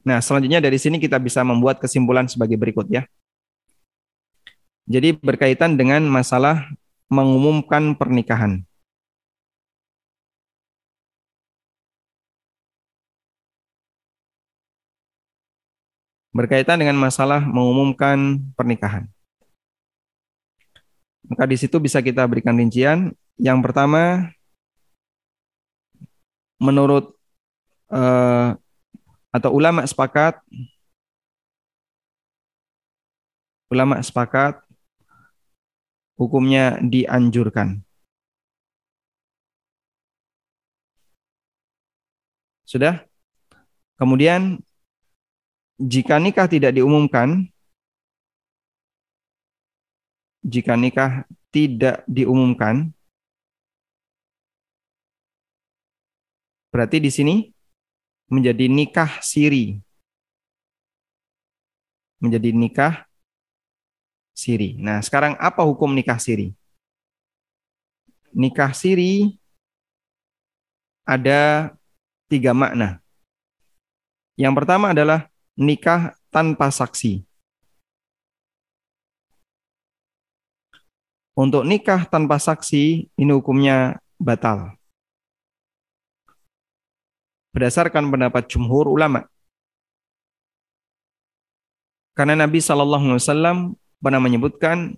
Nah, selanjutnya dari sini kita bisa membuat kesimpulan sebagai berikut ya. Jadi berkaitan dengan masalah mengumumkan pernikahan. Berkaitan dengan masalah mengumumkan pernikahan. Maka di situ bisa kita berikan rincian. Yang pertama, menurut uh, atau ulama sepakat, ulama sepakat hukumnya dianjurkan. Sudah? Kemudian jika nikah tidak diumumkan, jika nikah tidak diumumkan, berarti di sini menjadi nikah siri. Menjadi nikah siri. Nah, sekarang apa hukum nikah siri? Nikah siri ada tiga makna. Yang pertama adalah nikah tanpa saksi. Untuk nikah tanpa saksi, ini hukumnya batal. Berdasarkan pendapat jumhur ulama. Karena Nabi Wasallam pernah menyebutkan,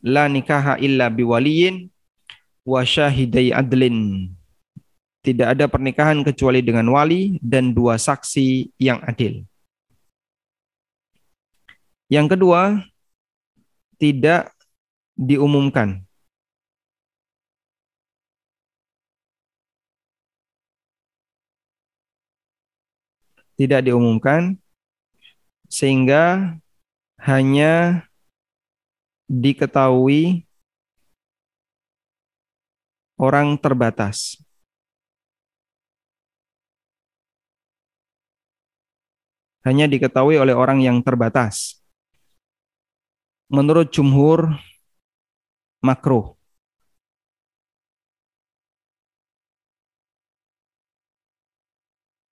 la nikaha illa biwaliyin wa syahidai adlin. Tidak ada pernikahan kecuali dengan wali dan dua saksi yang adil. Yang kedua, tidak diumumkan. Tidak diumumkan sehingga hanya diketahui orang terbatas. Hanya diketahui oleh orang yang terbatas. Menurut jumhur makruh.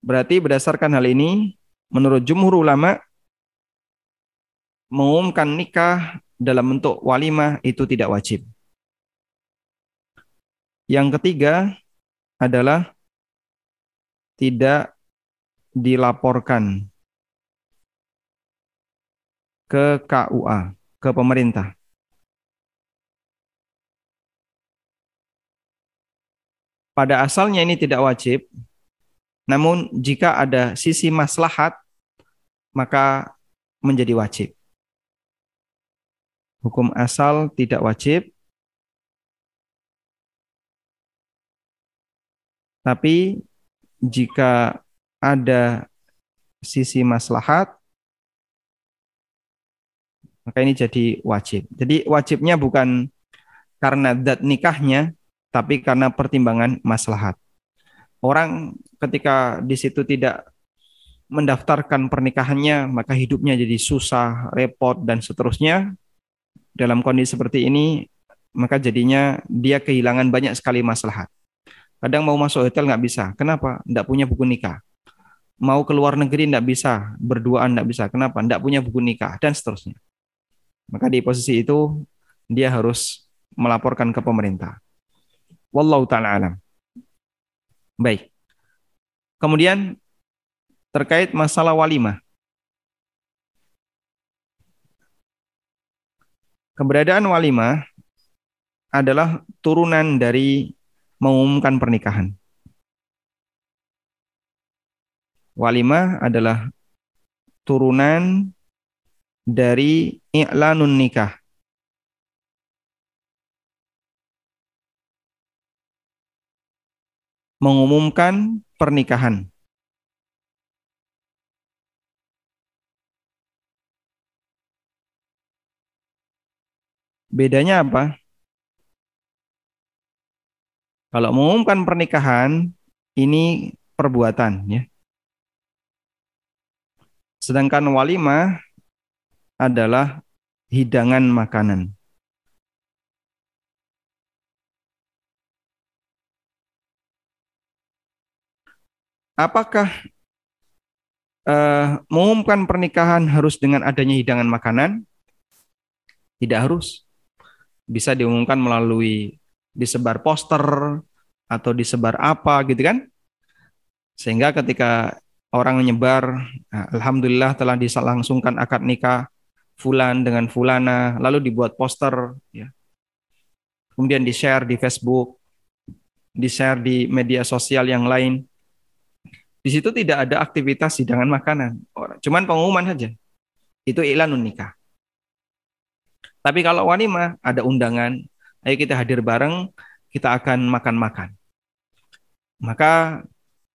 Berarti berdasarkan hal ini, menurut jumhur ulama, mengumumkan nikah dalam bentuk walimah itu tidak wajib. Yang ketiga adalah tidak dilaporkan ke KUA, ke pemerintah. Pada asalnya ini tidak wajib, namun jika ada sisi maslahat, maka menjadi wajib. Hukum asal tidak wajib, tapi jika ada sisi maslahat, maka ini jadi wajib. Jadi wajibnya bukan karena dat nikahnya, tapi karena pertimbangan maslahat. Orang ketika di situ tidak mendaftarkan pernikahannya, maka hidupnya jadi susah, repot, dan seterusnya. Dalam kondisi seperti ini, maka jadinya dia kehilangan banyak sekali maslahat. Kadang mau masuk hotel nggak bisa. Kenapa? Nggak punya buku nikah. Mau ke luar negeri nggak bisa. Berduaan nggak bisa. Kenapa? Nggak punya buku nikah. Dan seterusnya. Maka di posisi itu, dia harus melaporkan ke pemerintah. Wallahu ta'ala alam. Baik. Kemudian terkait masalah walimah. Keberadaan walimah adalah turunan dari mengumumkan pernikahan. Walimah adalah turunan dari i'lanun nikah. mengumumkan pernikahan. Bedanya apa? Kalau mengumumkan pernikahan ini perbuatan ya. Sedangkan walimah adalah hidangan makanan. apakah uh, mengumumkan pernikahan harus dengan adanya hidangan makanan? Tidak harus. Bisa diumumkan melalui disebar poster atau disebar apa gitu kan? Sehingga ketika orang menyebar, nah, alhamdulillah telah disalangsungkan akad nikah fulan dengan fulana, lalu dibuat poster ya. Kemudian di-share di Facebook, di-share di media sosial yang lain di situ tidak ada aktivitas hidangan makanan. Cuman pengumuman saja. Itu iklan nikah. Tapi kalau wanima ada undangan, ayo kita hadir bareng, kita akan makan-makan. Maka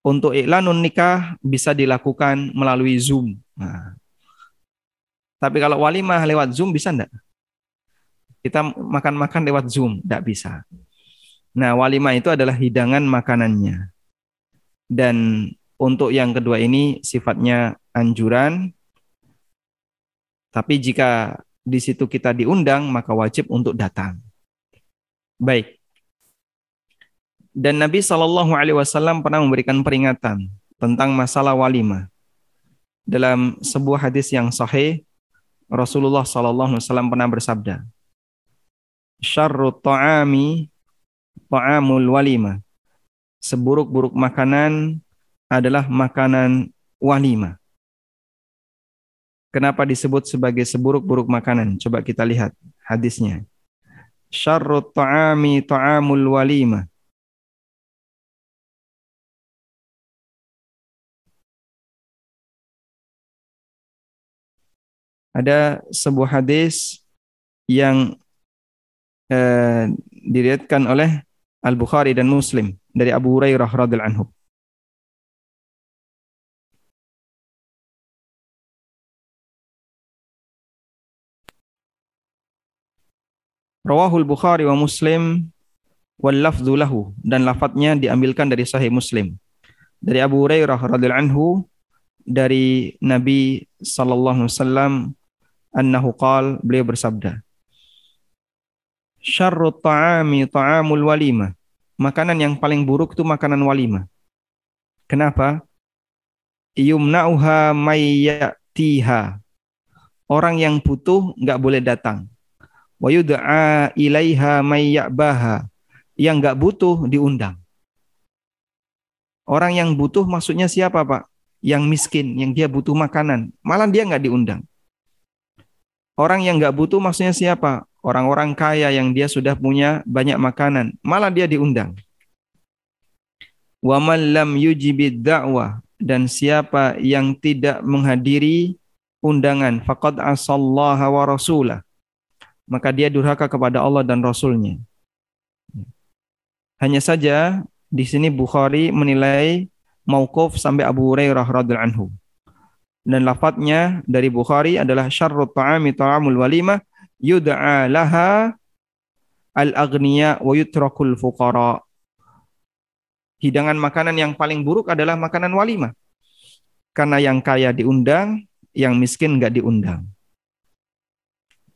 untuk iklan nikah bisa dilakukan melalui Zoom. Nah. Tapi kalau walimah lewat Zoom bisa enggak? Kita makan-makan lewat Zoom, enggak bisa. Nah, walimah itu adalah hidangan makanannya. Dan untuk yang kedua ini sifatnya anjuran. Tapi jika di situ kita diundang, maka wajib untuk datang. Baik. Dan Nabi Shallallahu Alaihi Wasallam pernah memberikan peringatan tentang masalah walimah. Dalam sebuah hadis yang sahih, Rasulullah Shallallahu Alaihi Wasallam pernah bersabda, "Syarrut ta'ami ta'amul walimah." Seburuk-buruk makanan adalah makanan walimah. Kenapa disebut sebagai seburuk-buruk makanan? Coba kita lihat hadisnya. Syarrut ta'ami ta'amul walimah. Ada sebuah hadis yang eh, diriatkan oleh Al-Bukhari dan Muslim dari Abu Hurairah radhiallahu anhu. Rawahul Bukhari wa Muslim wal lafdhu lahu dan lafadznya diambilkan dari Sahih Muslim. Dari Abu Hurairah radhiyallahu anhu dari Nabi sallallahu alaihi wasallam annahu qal beliau bersabda Syarrut ta'ami ta'amul walimah. Makanan yang paling buruk itu makanan walimah. Kenapa? Yumna'uha mayyatiha. Orang yang butuh nggak boleh datang wa yud'a ilaiha mayyabaha yang enggak butuh diundang. Orang yang butuh maksudnya siapa, Pak? Yang miskin, yang dia butuh makanan, malah dia enggak diundang. Orang yang enggak butuh maksudnya siapa? Orang-orang kaya yang dia sudah punya banyak makanan, malah dia diundang. Lam yujibid da'wah dan siapa yang tidak menghadiri undangan faqad asallaha wa rasulah maka dia durhaka kepada Allah dan Rasulnya. Hanya saja di sini Bukhari menilai mauquf sampai Abu Hurairah radhiallahu anhu. Dan lafadznya dari Bukhari adalah syarrut ta'ami ta'amul walimah yud'a laha al-aghniya wa yutrakul fuqara. Hidangan makanan yang paling buruk adalah makanan walimah. Karena yang kaya diundang, yang miskin enggak diundang.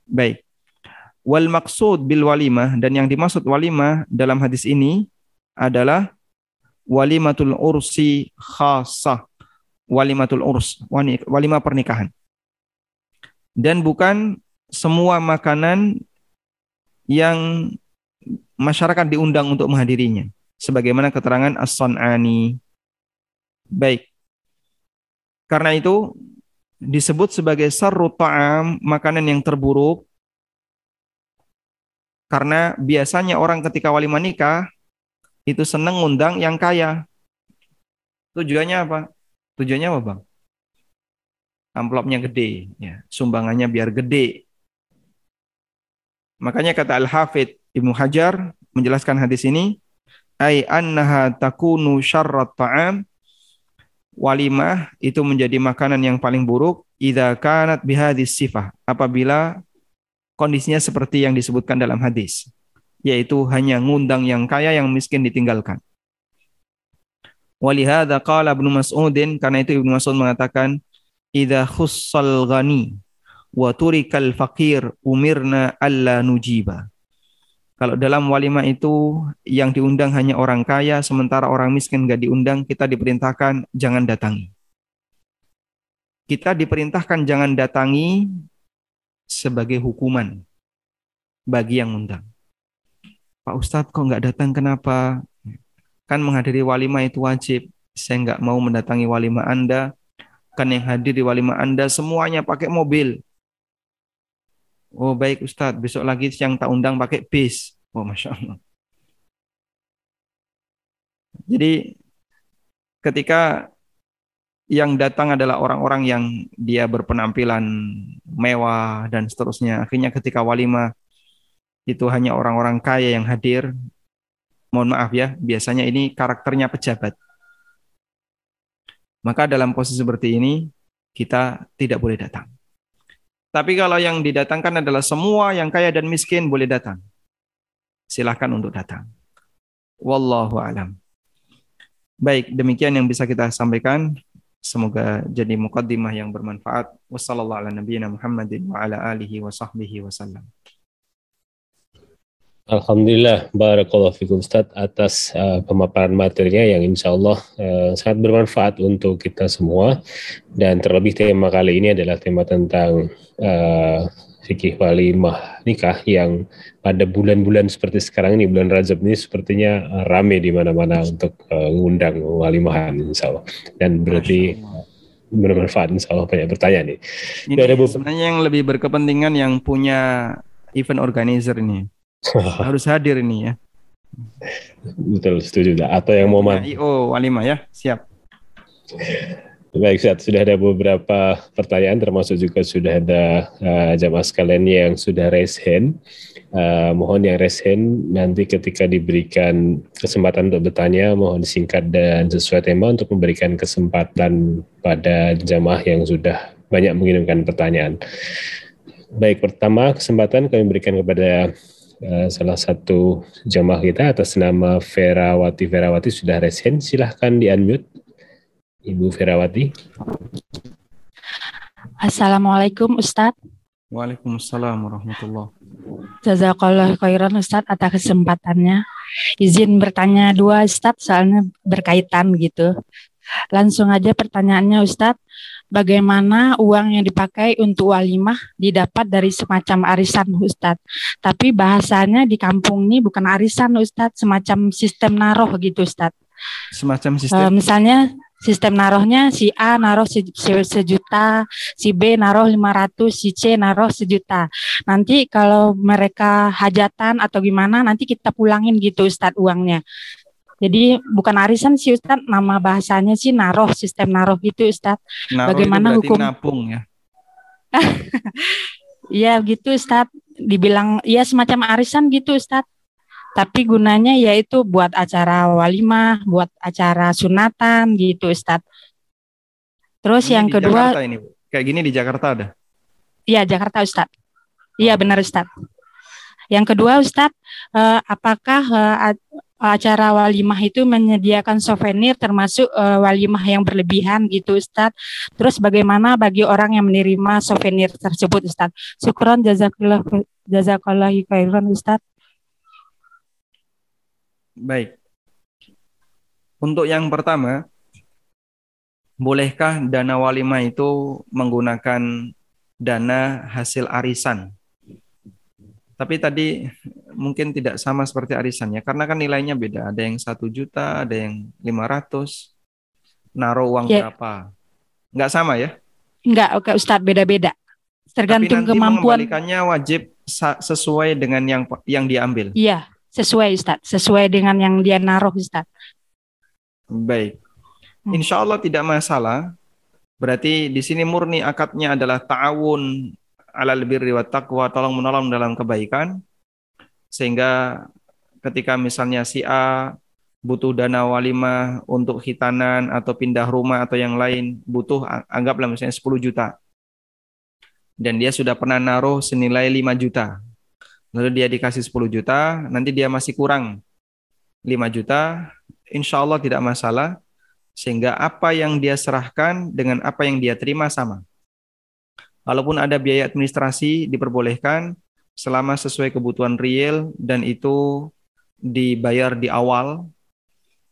Baik. Wal maksud bil walimah dan yang dimaksud walimah dalam hadis ini adalah walimatul ursi khasah. Walimatul urs, walimah pernikahan. Dan bukan semua makanan yang masyarakat diundang untuk menghadirinya. Sebagaimana keterangan As-San'ani. Baik. Karena itu disebut sebagai sarru ta'am, makanan yang terburuk karena biasanya orang ketika wali nikah itu seneng ngundang yang kaya. Tujuannya apa? Tujuannya apa, Bang? Amplopnya gede, ya. Sumbangannya biar gede. Makanya kata Al-Hafidh Ibnu Hajar menjelaskan hadis ini, ai annaha takunu syarrat ta'am walimah itu menjadi makanan yang paling buruk idza kanat bihadis sifah apabila kondisinya seperti yang disebutkan dalam hadis, yaitu hanya ngundang yang kaya yang miskin ditinggalkan. Walihada qala Ibnu Mas'udin karena itu Ibnu Mas'ud mengatakan idza khussal ghani wa turikal faqir umirna alla nujiba. Kalau dalam walimah itu yang diundang hanya orang kaya sementara orang miskin enggak diundang, kita diperintahkan jangan datangi. Kita diperintahkan jangan datangi sebagai hukuman bagi yang undang. Pak Ustadz kok nggak datang kenapa? Kan menghadiri walimah itu wajib. Saya nggak mau mendatangi walimah Anda. Kan yang hadir di walimah Anda semuanya pakai mobil. Oh baik Ustadz, besok lagi yang tak undang pakai bis. Oh Masya Allah. Jadi ketika yang datang adalah orang-orang yang dia berpenampilan mewah dan seterusnya. Akhirnya ketika walimah itu hanya orang-orang kaya yang hadir. Mohon maaf ya, biasanya ini karakternya pejabat. Maka dalam posisi seperti ini kita tidak boleh datang. Tapi kalau yang didatangkan adalah semua yang kaya dan miskin boleh datang. Silahkan untuk datang. Wallahu alam. Baik, demikian yang bisa kita sampaikan. Semoga jadi mukaddimah yang bermanfaat. Wassalamualaikum warahmatullahi wabarakatuh. Alhamdulillah, barakallahu fikum Ustaz atas uh, pemaparan materinya yang insya Allah uh, sangat bermanfaat untuk kita semua. Dan terlebih tema kali ini adalah tema tentang uh, fikih walimah nikah yang pada bulan-bulan seperti sekarang ini, bulan Rajab ini sepertinya uh, rame di mana-mana untuk uh, ngundang walimahan insya Allah. Dan berarti bermanfaat insya Allah banyak pertanyaan nih. Ini ada sebenarnya yang lebih berkepentingan yang punya event organizer ini. Harus hadir ini ya. Betul, setuju. Atau yang mau IO Walima ya, siap. Baik. Sudah ada beberapa pertanyaan, termasuk juga sudah ada uh, jamaah sekalian yang sudah raise hand. Uh, mohon yang raise hand nanti ketika diberikan kesempatan untuk bertanya, mohon singkat dan sesuai tema untuk memberikan kesempatan pada jamaah yang sudah banyak mengirimkan pertanyaan. Baik, pertama kesempatan kami berikan kepada uh, salah satu jamaah kita atas nama Ferawati Ferawati sudah raise hand. Silahkan di-unmute. Ibu Ferawati. Assalamualaikum Ustadz. Waalaikumsalam warahmatullahi Jazakallah khairan Ustadz atas kesempatannya. Izin bertanya dua Ustadz soalnya berkaitan gitu. Langsung aja pertanyaannya Ustadz. Bagaimana uang yang dipakai untuk walimah didapat dari semacam arisan Ustadz. Tapi bahasanya di kampung ini bukan arisan Ustadz, semacam sistem naroh gitu Ustadz. Semacam sistem. Uh, misalnya sistem narohnya si A naruh se sejuta, si B naruh 500, si C naruh sejuta. Nanti kalau mereka hajatan atau gimana nanti kita pulangin gitu Ustadz uangnya. Jadi bukan arisan sih Ustadz, nama bahasanya sih naroh, sistem naroh gitu Ustadz. Naroh Bagaimana itu hukum? Napung ya. Iya gitu Ustadz. Dibilang ya semacam arisan gitu Ustadz. Tapi gunanya yaitu buat acara walimah, buat acara sunatan gitu Ustadz. Terus Ini yang di kedua, Jakarta ini, kayak gini di Jakarta ada. iya Jakarta Ustadz. Iya benar Ustadz. Yang kedua Ustadz, eh, apakah eh, acara walimah itu menyediakan souvenir termasuk eh, walimah yang berlebihan gitu Ustadz. Terus bagaimana bagi orang yang menerima souvenir tersebut Ustadz? Syukron jazakallah jazakallah khairan Ustadz. Baik. Untuk yang pertama, bolehkah dana walimah itu menggunakan dana hasil arisan? Tapi tadi mungkin tidak sama seperti arisan ya, karena kan nilainya beda. Ada yang satu juta, ada yang 500. Naruh uang Ya. berapa? Nggak sama ya? Enggak, oke Ustadz beda-beda. Tergantung Tapi nanti kemampuan. mengembalikannya wajib sesuai dengan yang yang diambil. Iya, sesuai Ustadz, sesuai dengan yang dia naruh Ustadz. Baik. Hmm. Insya Allah tidak masalah. Berarti di sini murni akadnya adalah ta'awun alal birri wa taqwa, tolong menolong dalam kebaikan. Sehingga ketika misalnya si A butuh dana walimah untuk hitanan atau pindah rumah atau yang lain, butuh anggaplah misalnya 10 juta. Dan dia sudah pernah naruh senilai 5 juta. Lalu dia dikasih 10 juta, nanti dia masih kurang 5 juta, insya Allah tidak masalah. Sehingga apa yang dia serahkan dengan apa yang dia terima sama. Walaupun ada biaya administrasi diperbolehkan selama sesuai kebutuhan real dan itu dibayar di awal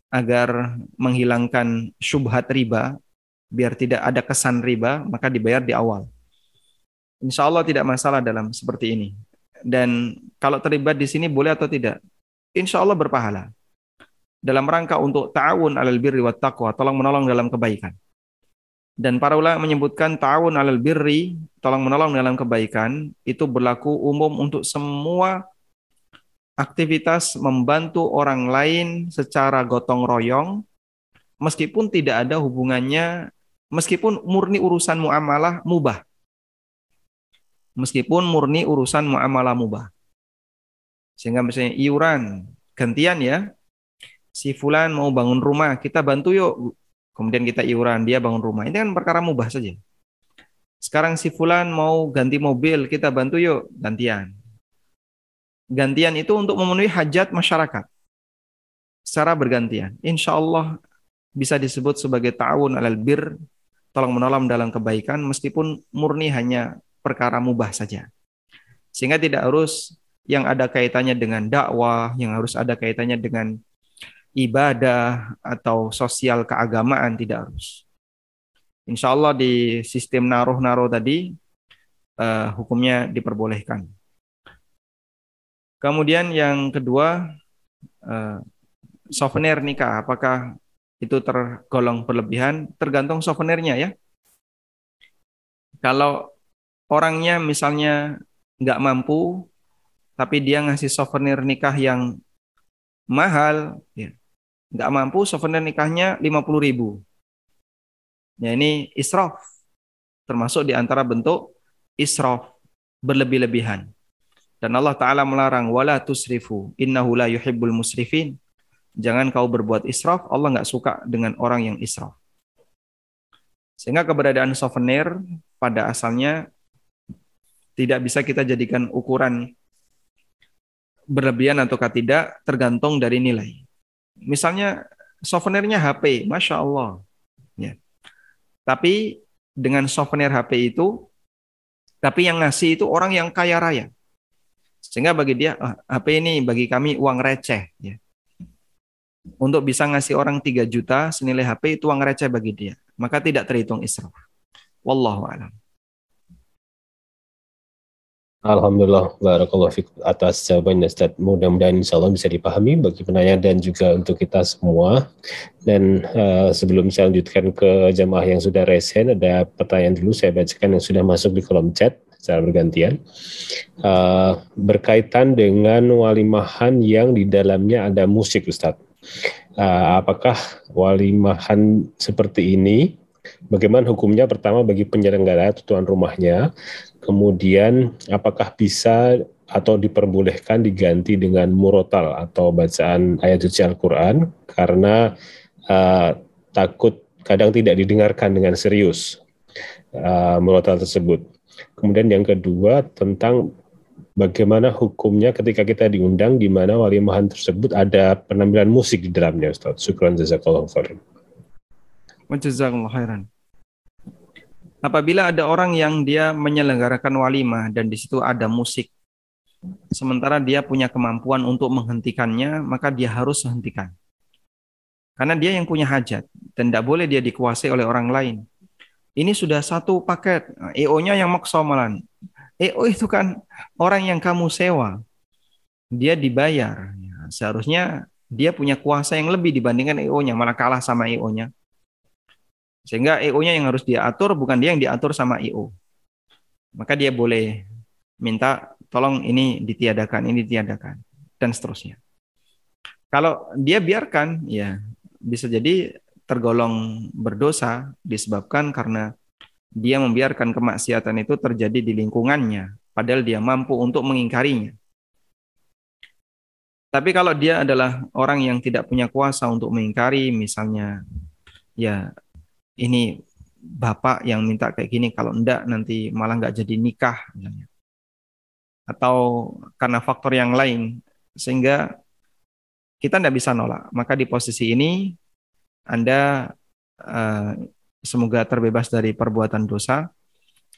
agar menghilangkan syubhat riba, biar tidak ada kesan riba, maka dibayar di awal. Insya Allah tidak masalah dalam seperti ini. Dan kalau terlibat di sini boleh atau tidak? Insya Allah berpahala dalam rangka untuk ta'awun alal birri wa taqwa, tolong menolong dalam kebaikan. Dan para ulama menyebutkan ta'awun alal birri, tolong menolong dalam kebaikan, itu berlaku umum untuk semua aktivitas membantu orang lain secara gotong royong, meskipun tidak ada hubungannya, meskipun murni urusan muamalah mubah. Meskipun murni urusan muamalah mubah. Sehingga misalnya iuran, gantian ya, si fulan mau bangun rumah, kita bantu yuk. Kemudian kita iuran, dia bangun rumah. Ini kan perkara mubah saja. Sekarang si fulan mau ganti mobil, kita bantu yuk, gantian. Gantian itu untuk memenuhi hajat masyarakat. Secara bergantian. Insya Allah bisa disebut sebagai ta'awun alal bir, tolong menolong dalam kebaikan, meskipun murni hanya perkara mubah saja. Sehingga tidak harus yang ada kaitannya dengan dakwah, yang harus ada kaitannya dengan ibadah atau sosial keagamaan tidak harus. Insya Allah di sistem naruh-naruh tadi eh, hukumnya diperbolehkan. Kemudian yang kedua eh, souvenir nikah, apakah itu tergolong berlebihan? Tergantung souvenirnya ya. Kalau orangnya misalnya nggak mampu, tapi dia ngasih souvenir nikah yang mahal, ya, nggak mampu souvenir nikahnya 50 ribu. Ya ini israf. Termasuk di antara bentuk israf, berlebih-lebihan. Dan Allah Ta'ala melarang, wala tusrifu, innahu la yuhibbul musrifin. Jangan kau berbuat israf, Allah nggak suka dengan orang yang israf. Sehingga keberadaan souvenir pada asalnya tidak bisa kita jadikan ukuran berlebihan atau tidak tergantung dari nilai. Misalnya souvenirnya HP, masya Allah, ya. Tapi dengan souvenir HP itu, tapi yang ngasih itu orang yang kaya raya, sehingga bagi dia ah, HP ini bagi kami uang receh, ya. Untuk bisa ngasih orang 3 juta senilai HP itu uang receh bagi dia, maka tidak terhitung israf. Wallahu a'lam. Alhamdulillah, barakallahu fikum atas jawabannya Ustaz. Mudah-mudahan insya Allah bisa dipahami bagi penanya dan juga untuk kita semua. Dan uh, sebelum saya lanjutkan ke jamaah yang sudah resen, ada pertanyaan dulu saya bacakan yang sudah masuk di kolom chat secara bergantian. Uh, berkaitan dengan walimahan yang di dalamnya ada musik Ustaz. Uh, apakah walimahan seperti ini Bagaimana hukumnya pertama bagi penyelenggara atau tuan rumahnya kemudian apakah bisa atau diperbolehkan diganti dengan murotal atau bacaan ayat suci Al-Quran karena uh, takut kadang tidak didengarkan dengan serius uh, murotal tersebut. Kemudian yang kedua tentang bagaimana hukumnya ketika kita diundang di mana walimahan tersebut ada penampilan musik di dalamnya Ustaz. Syukran jazakallahu khairan. Jazakallahu khairan. Apabila ada orang yang dia menyelenggarakan walimah dan di situ ada musik, sementara dia punya kemampuan untuk menghentikannya, maka dia harus hentikan. Karena dia yang punya hajat dan tidak boleh dia dikuasai oleh orang lain. Ini sudah satu paket, EO-nya yang maksomalan. EO itu kan orang yang kamu sewa, dia dibayar. Seharusnya dia punya kuasa yang lebih dibandingkan EO-nya, malah kalah sama EO-nya. Sehingga EO-nya yang harus dia atur, bukan dia yang diatur sama EO. Maka dia boleh minta tolong ini ditiadakan, ini ditiadakan, dan seterusnya. Kalau dia biarkan, ya bisa jadi tergolong berdosa disebabkan karena dia membiarkan kemaksiatan itu terjadi di lingkungannya, padahal dia mampu untuk mengingkarinya. Tapi kalau dia adalah orang yang tidak punya kuasa untuk mengingkari, misalnya ya ini bapak yang minta kayak gini kalau enggak nanti malah nggak jadi nikah atau karena faktor yang lain sehingga kita tidak bisa nolak. Maka di posisi ini anda uh, semoga terbebas dari perbuatan dosa.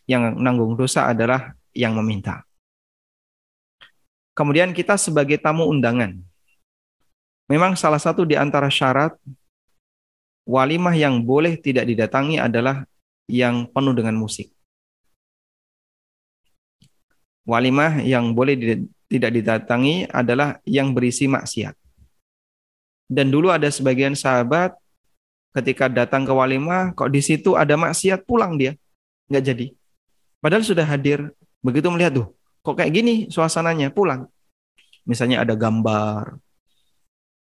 Yang nanggung dosa adalah yang meminta. Kemudian kita sebagai tamu undangan. Memang salah satu di antara syarat walimah yang boleh tidak didatangi adalah yang penuh dengan musik. Walimah yang boleh tidak didatangi adalah yang berisi maksiat. Dan dulu ada sebagian sahabat ketika datang ke walimah, kok di situ ada maksiat, pulang dia. Nggak jadi. Padahal sudah hadir. Begitu melihat tuh, kok kayak gini suasananya, pulang. Misalnya ada gambar,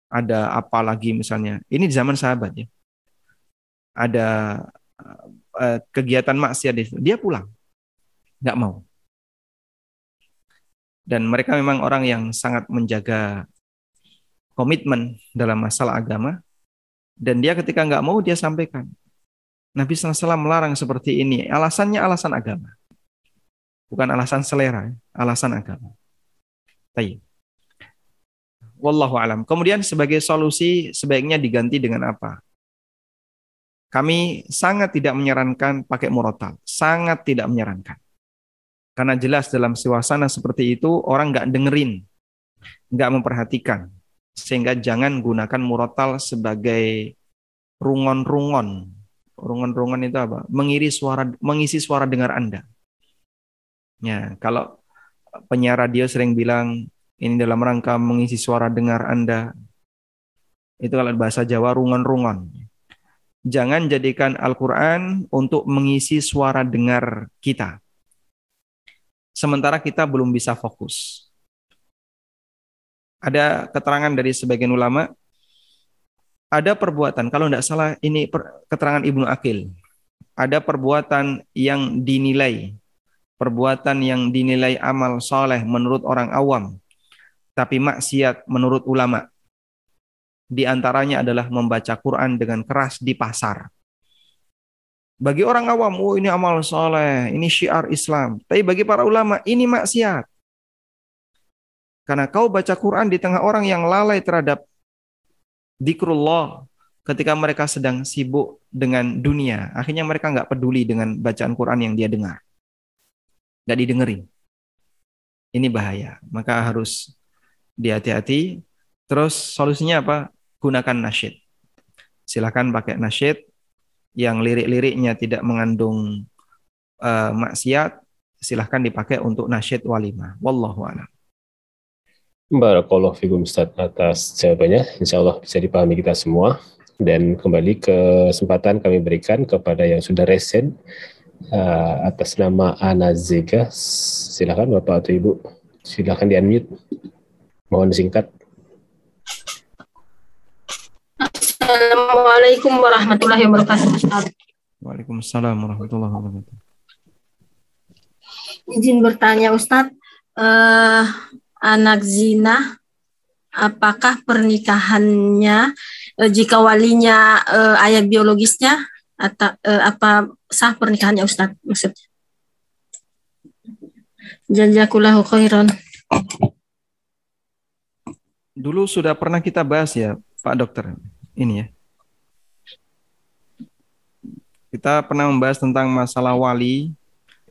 ada apa lagi misalnya. Ini zaman sahabat ya ada uh, kegiatan maksiat itu, dia pulang, nggak mau. Dan mereka memang orang yang sangat menjaga komitmen dalam masalah agama. Dan dia ketika nggak mau dia sampaikan. Nabi SAW melarang seperti ini. Alasannya alasan agama. Bukan alasan selera, alasan agama. Tayyip. Wallahu alam. Kemudian sebagai solusi sebaiknya diganti dengan apa? Kami sangat tidak menyarankan pakai murotal, sangat tidak menyarankan. Karena jelas dalam suasana seperti itu orang nggak dengerin, nggak memperhatikan, sehingga jangan gunakan murotal sebagai rungon-rungon. Rungon-rungon itu apa? Mengiri suara, mengisi suara dengar Anda. Ya, kalau penyiar radio sering bilang ini dalam rangka mengisi suara dengar Anda, itu kalau bahasa Jawa rungon-rungon jangan jadikan Al-Quran untuk mengisi suara dengar kita. Sementara kita belum bisa fokus. Ada keterangan dari sebagian ulama, ada perbuatan, kalau tidak salah ini keterangan Ibnu Akil, ada perbuatan yang dinilai, perbuatan yang dinilai amal soleh menurut orang awam, tapi maksiat menurut ulama. Di antaranya adalah membaca Quran dengan keras di pasar. Bagi orang awam, oh ini amal soleh, ini syiar Islam. Tapi bagi para ulama, ini maksiat. Karena kau baca Quran di tengah orang yang lalai terhadap dikrullah ketika mereka sedang sibuk dengan dunia. Akhirnya mereka nggak peduli dengan bacaan Quran yang dia dengar. Nggak didengerin. Ini bahaya. Maka harus dihati-hati. Terus solusinya apa? Gunakan nasyid. Silahkan pakai nasyid yang lirik-liriknya tidak mengandung uh, maksiat. Silahkan dipakai untuk nasyid walimah. Wallahu a'lam. Barakallah fikum Ustaz atas jawabannya. Insya Allah bisa dipahami kita semua. Dan kembali ke kesempatan kami berikan kepada yang sudah resen uh, atas nama Ana Zega. Silakan Bapak atau Ibu. Silakan di-unmute. Mohon singkat. Assalamualaikum warahmatullahi wabarakatuh. Waalaikumsalam warahmatullahi wabarakatuh. Izin bertanya Ustaz, uh, anak zina apakah pernikahannya uh, jika walinya uh, ayah biologisnya atau uh, apa sah pernikahannya Ustaz maksudnya Jazakallahu khairan. Dulu sudah pernah kita bahas ya, Pak Dokter. Ini ya. Kita pernah membahas tentang masalah wali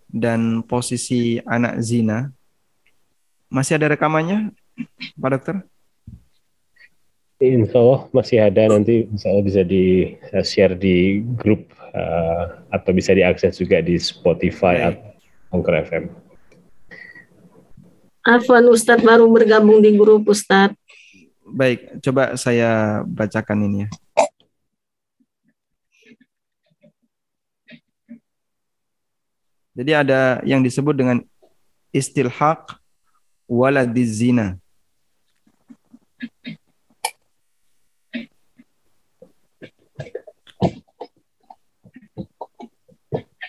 dan posisi anak zina. Masih ada rekamannya, Pak Dokter? Insya Allah masih ada nanti insya Allah bisa di uh, share di grup uh, atau bisa diakses juga di Spotify Baik. atau Anchor FM. Afwan Ustadz baru bergabung di grup Ustadz. Baik, coba saya bacakan ini ya. Jadi ada yang disebut dengan istilhaq waladiz zina.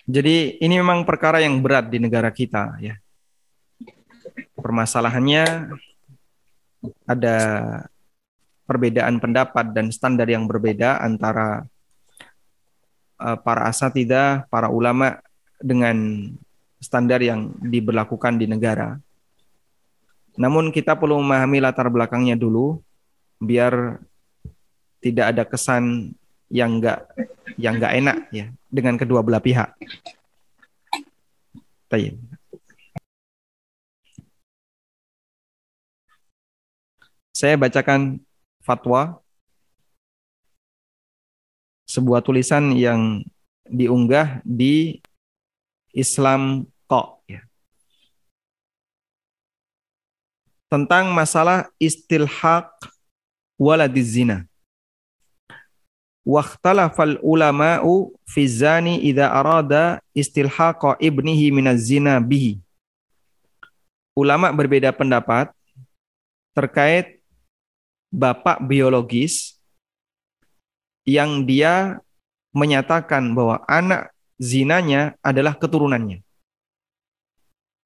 Jadi ini memang perkara yang berat di negara kita ya. Permasalahannya ada perbedaan pendapat dan standar yang berbeda antara uh, para asatidah, para ulama dengan standar yang diberlakukan di negara. Namun kita perlu memahami latar belakangnya dulu biar tidak ada kesan yang enggak yang enggak enak ya dengan kedua belah pihak. Tayyib. Saya bacakan fatwa sebuah tulisan yang diunggah di Islam Kok ya. tentang masalah istilhaq waladiz zina. Wakhtalafal ulama'u fi zani idza arada istilhaqa ibnihi minaz zina bihi. Ulama berbeda pendapat terkait bapak biologis yang dia menyatakan bahwa anak zinanya adalah keturunannya.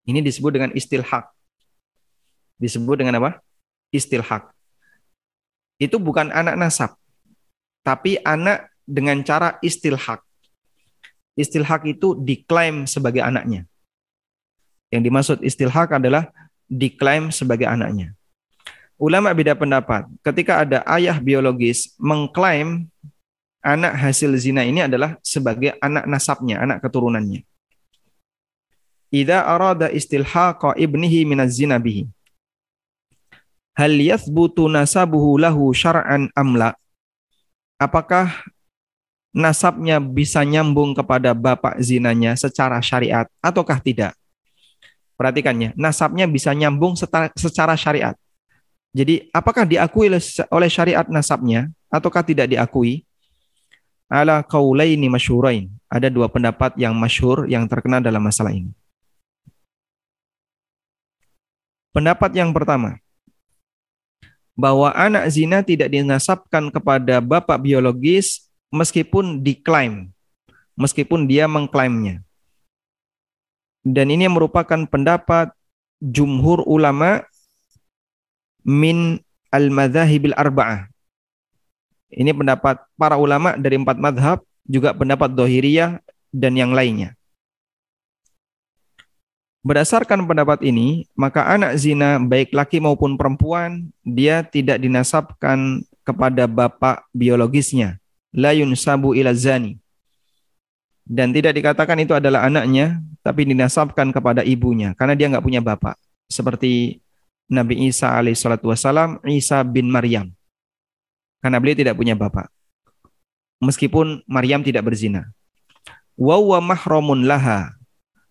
Ini disebut dengan istilhaq. Disebut dengan apa? Istilhaq. Itu bukan anak nasab, tapi anak dengan cara istilhaq. Istilhaq itu diklaim sebagai anaknya. Yang dimaksud istilhaq adalah diklaim sebagai anaknya. Ulama beda pendapat. Ketika ada ayah biologis mengklaim anak hasil zina ini adalah sebagai anak nasabnya, anak keturunannya. Idza arada istilhaqa ibnihi minaz zina bihi. Hal yathbutu nasabuhu lahu syar'an amla? Apakah nasabnya bisa nyambung kepada bapak zinanya secara syariat ataukah tidak? Perhatikannya, nasabnya bisa nyambung secara syariat. Jadi apakah diakui oleh syariat nasabnya ataukah tidak diakui? Ala qaulaini masyhurain. Ada dua pendapat yang masyhur yang terkenal dalam masalah ini. Pendapat yang pertama, bahwa anak zina tidak dinasabkan kepada bapak biologis meskipun diklaim meskipun dia mengklaimnya. Dan ini merupakan pendapat jumhur ulama min al-madhahibil arba'ah. Ini pendapat para ulama dari empat madhab, juga pendapat dohiriyah dan yang lainnya. Berdasarkan pendapat ini, maka anak zina baik laki maupun perempuan, dia tidak dinasabkan kepada bapak biologisnya. La yunsabu ila zani. Dan tidak dikatakan itu adalah anaknya, tapi dinasabkan kepada ibunya, karena dia nggak punya bapak. Seperti Nabi Isa alaihissalatu wassalam, Isa bin Maryam. Karena beliau tidak punya bapak. Meskipun Maryam tidak berzina. Wa wa mahramun laha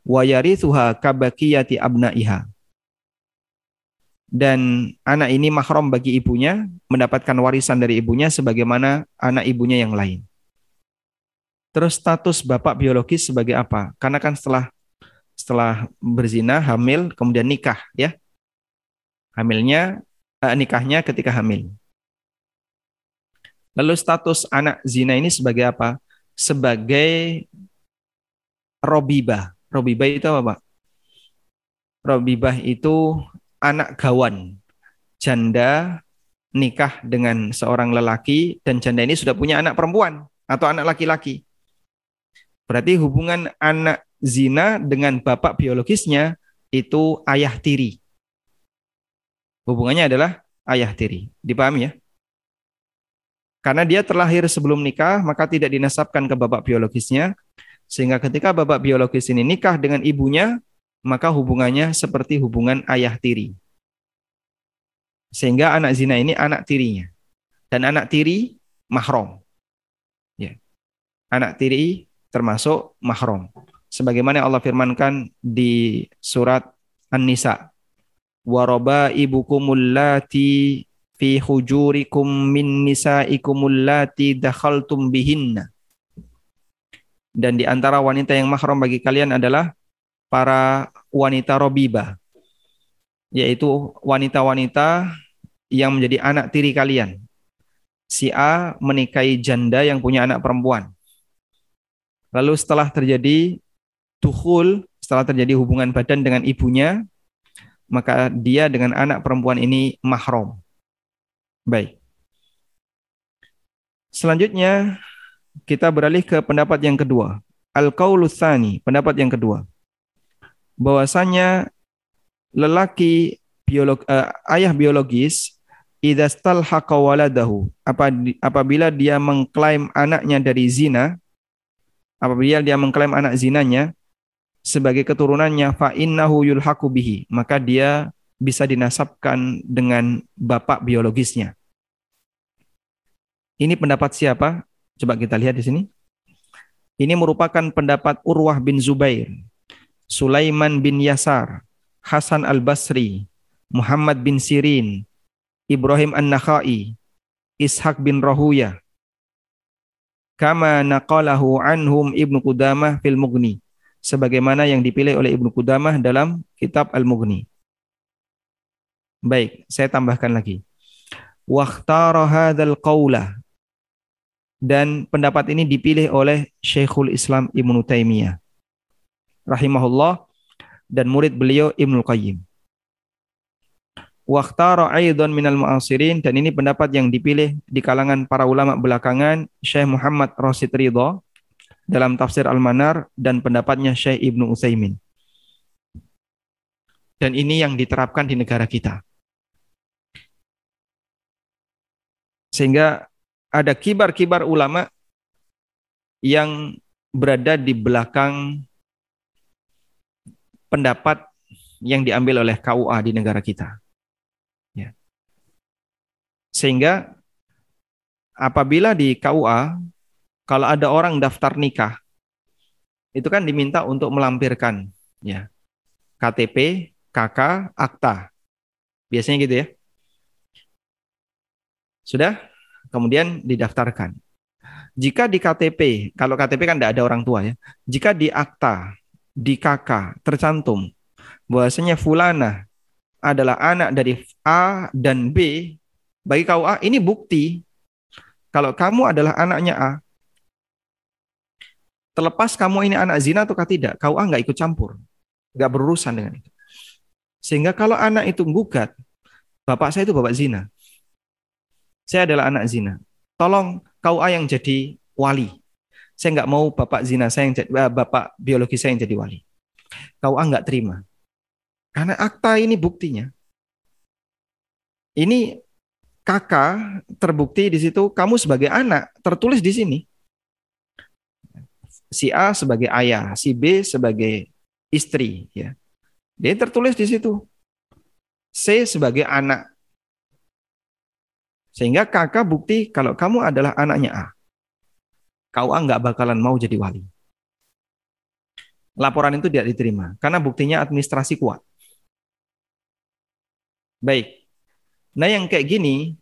wa yarithuha kabakiyati abnaiha. Dan anak ini mahram bagi ibunya, mendapatkan warisan dari ibunya sebagaimana anak ibunya yang lain. Terus status bapak biologis sebagai apa? Karena kan setelah setelah berzina, hamil, kemudian nikah, ya. Hamilnya, eh, nikahnya ketika hamil. Lalu status anak zina ini sebagai apa? Sebagai robibah. Robibah itu apa, Pak? Robibah itu anak gawan. Janda nikah dengan seorang lelaki dan janda ini sudah punya anak perempuan atau anak laki-laki. Berarti hubungan anak zina dengan bapak biologisnya itu ayah tiri. Hubungannya adalah ayah tiri. Dipahami ya? Karena dia terlahir sebelum nikah, maka tidak dinasabkan ke bapak biologisnya. Sehingga ketika bapak biologis ini nikah dengan ibunya, maka hubungannya seperti hubungan ayah tiri. Sehingga anak zina ini anak tirinya. Dan anak tiri mahram. Ya. Anak tiri termasuk mahram. Sebagaimana Allah firmankan di surat An-Nisa waraba ibukumul lati fi hujurikum min nisaikumul lati dakhaltum bihinna. Dan di antara wanita yang mahram bagi kalian adalah para wanita robiba, yaitu wanita-wanita yang menjadi anak tiri kalian. Si A menikahi janda yang punya anak perempuan. Lalu setelah terjadi tuhul, setelah terjadi hubungan badan dengan ibunya, maka dia dengan anak perempuan ini mahram. Baik. Selanjutnya kita beralih ke pendapat yang kedua. Al-qaulutsani, pendapat yang kedua. Bahwasanya lelaki biolog, uh, ayah biologis idastalhaqa waladahu apabila dia mengklaim anaknya dari zina apabila dia mengklaim anak zinanya sebagai keturunannya fa innahu yulhaqu bihi, maka dia bisa dinasabkan dengan bapak biologisnya. Ini pendapat siapa? Coba kita lihat di sini. Ini merupakan pendapat Urwah bin Zubair, Sulaiman bin Yasar, Hasan al-Basri, Muhammad bin Sirin, Ibrahim an-Nakhai, Ishaq bin Rahuya, kama naqalahu anhum Ibnu Qudamah fil Mughni sebagaimana yang dipilih oleh Ibnu Qudamah dalam kitab Al-Mughni. Baik, saya tambahkan lagi. Wakhtara hadzal qawla dan pendapat ini dipilih oleh Syekhul Islam Ibnu Taimiyah rahimahullah dan murid beliau Ibnu Qayyim. Wakhtara aidan minal mu'asirin dan ini pendapat yang dipilih di kalangan para ulama belakangan Syekh Muhammad Rasid Ridha dalam tafsir Al-Manar dan pendapatnya Syekh Ibnu Utsaimin. Dan ini yang diterapkan di negara kita. Sehingga ada kibar-kibar ulama yang berada di belakang pendapat yang diambil oleh KUA di negara kita. Ya. Sehingga apabila di KUA kalau ada orang daftar nikah, itu kan diminta untuk melampirkan ya KTP, KK, akta. Biasanya gitu ya. Sudah? Kemudian didaftarkan. Jika di KTP, kalau KTP kan tidak ada orang tua ya. Jika di akta, di KK tercantum bahwasanya fulana adalah anak dari A dan B, bagi kau A ini bukti kalau kamu adalah anaknya A, Terlepas kamu ini anak zina ataukah tidak, KUA nggak ikut campur. Nggak berurusan dengan itu. Sehingga kalau anak itu gugat, bapak saya itu bapak zina. Saya adalah anak zina. Tolong KUA yang jadi wali. Saya nggak mau bapak zina saya yang jadi, eh, bapak biologi saya yang jadi wali. KUA nggak terima. Karena akta ini buktinya. Ini kakak terbukti di situ kamu sebagai anak tertulis di sini si A sebagai ayah, si B sebagai istri, ya. Dia tertulis di situ. C sebagai anak. Sehingga kakak bukti kalau kamu adalah anaknya A. Kau A nggak bakalan mau jadi wali. Laporan itu tidak diterima karena buktinya administrasi kuat. Baik. Nah yang kayak gini,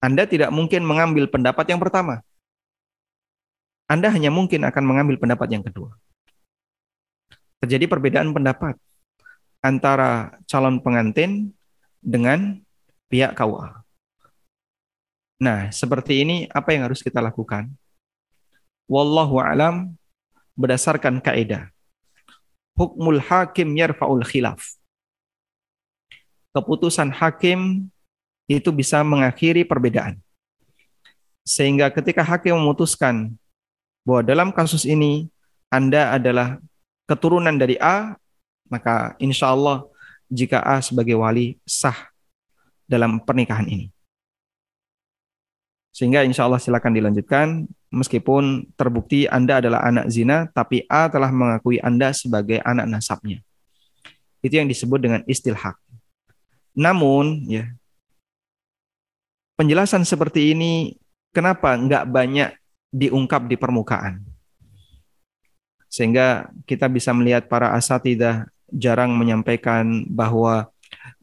Anda tidak mungkin mengambil pendapat yang pertama. Anda hanya mungkin akan mengambil pendapat yang kedua. Terjadi perbedaan pendapat antara calon pengantin dengan pihak KUA. Nah, seperti ini apa yang harus kita lakukan? Wallahu alam berdasarkan kaidah. Hukmul hakim yarfa'ul khilaf. Keputusan hakim itu bisa mengakhiri perbedaan. Sehingga ketika hakim memutuskan bahwa dalam kasus ini Anda adalah keturunan dari A, maka insya Allah jika A sebagai wali sah dalam pernikahan ini. Sehingga insya Allah silakan dilanjutkan, meskipun terbukti Anda adalah anak zina, tapi A telah mengakui Anda sebagai anak nasabnya. Itu yang disebut dengan istilhak. Namun, ya, penjelasan seperti ini kenapa nggak banyak diungkap di permukaan. Sehingga kita bisa melihat para asatidah jarang menyampaikan bahwa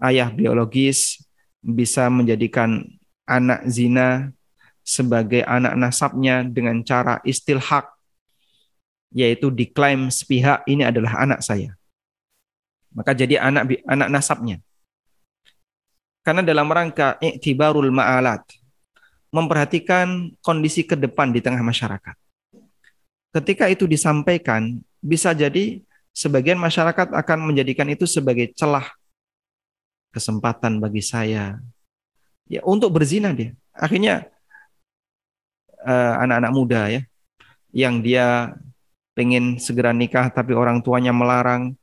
ayah biologis bisa menjadikan anak zina sebagai anak nasabnya dengan cara istilhak yaitu diklaim sepihak ini adalah anak saya. Maka jadi anak anak nasabnya. Karena dalam rangka iktibarul ma'alat, memperhatikan kondisi ke depan di tengah masyarakat. Ketika itu disampaikan, bisa jadi sebagian masyarakat akan menjadikan itu sebagai celah kesempatan bagi saya ya untuk berzina dia. Akhirnya eh, anak-anak uh, muda ya yang dia pengen segera nikah tapi orang tuanya melarang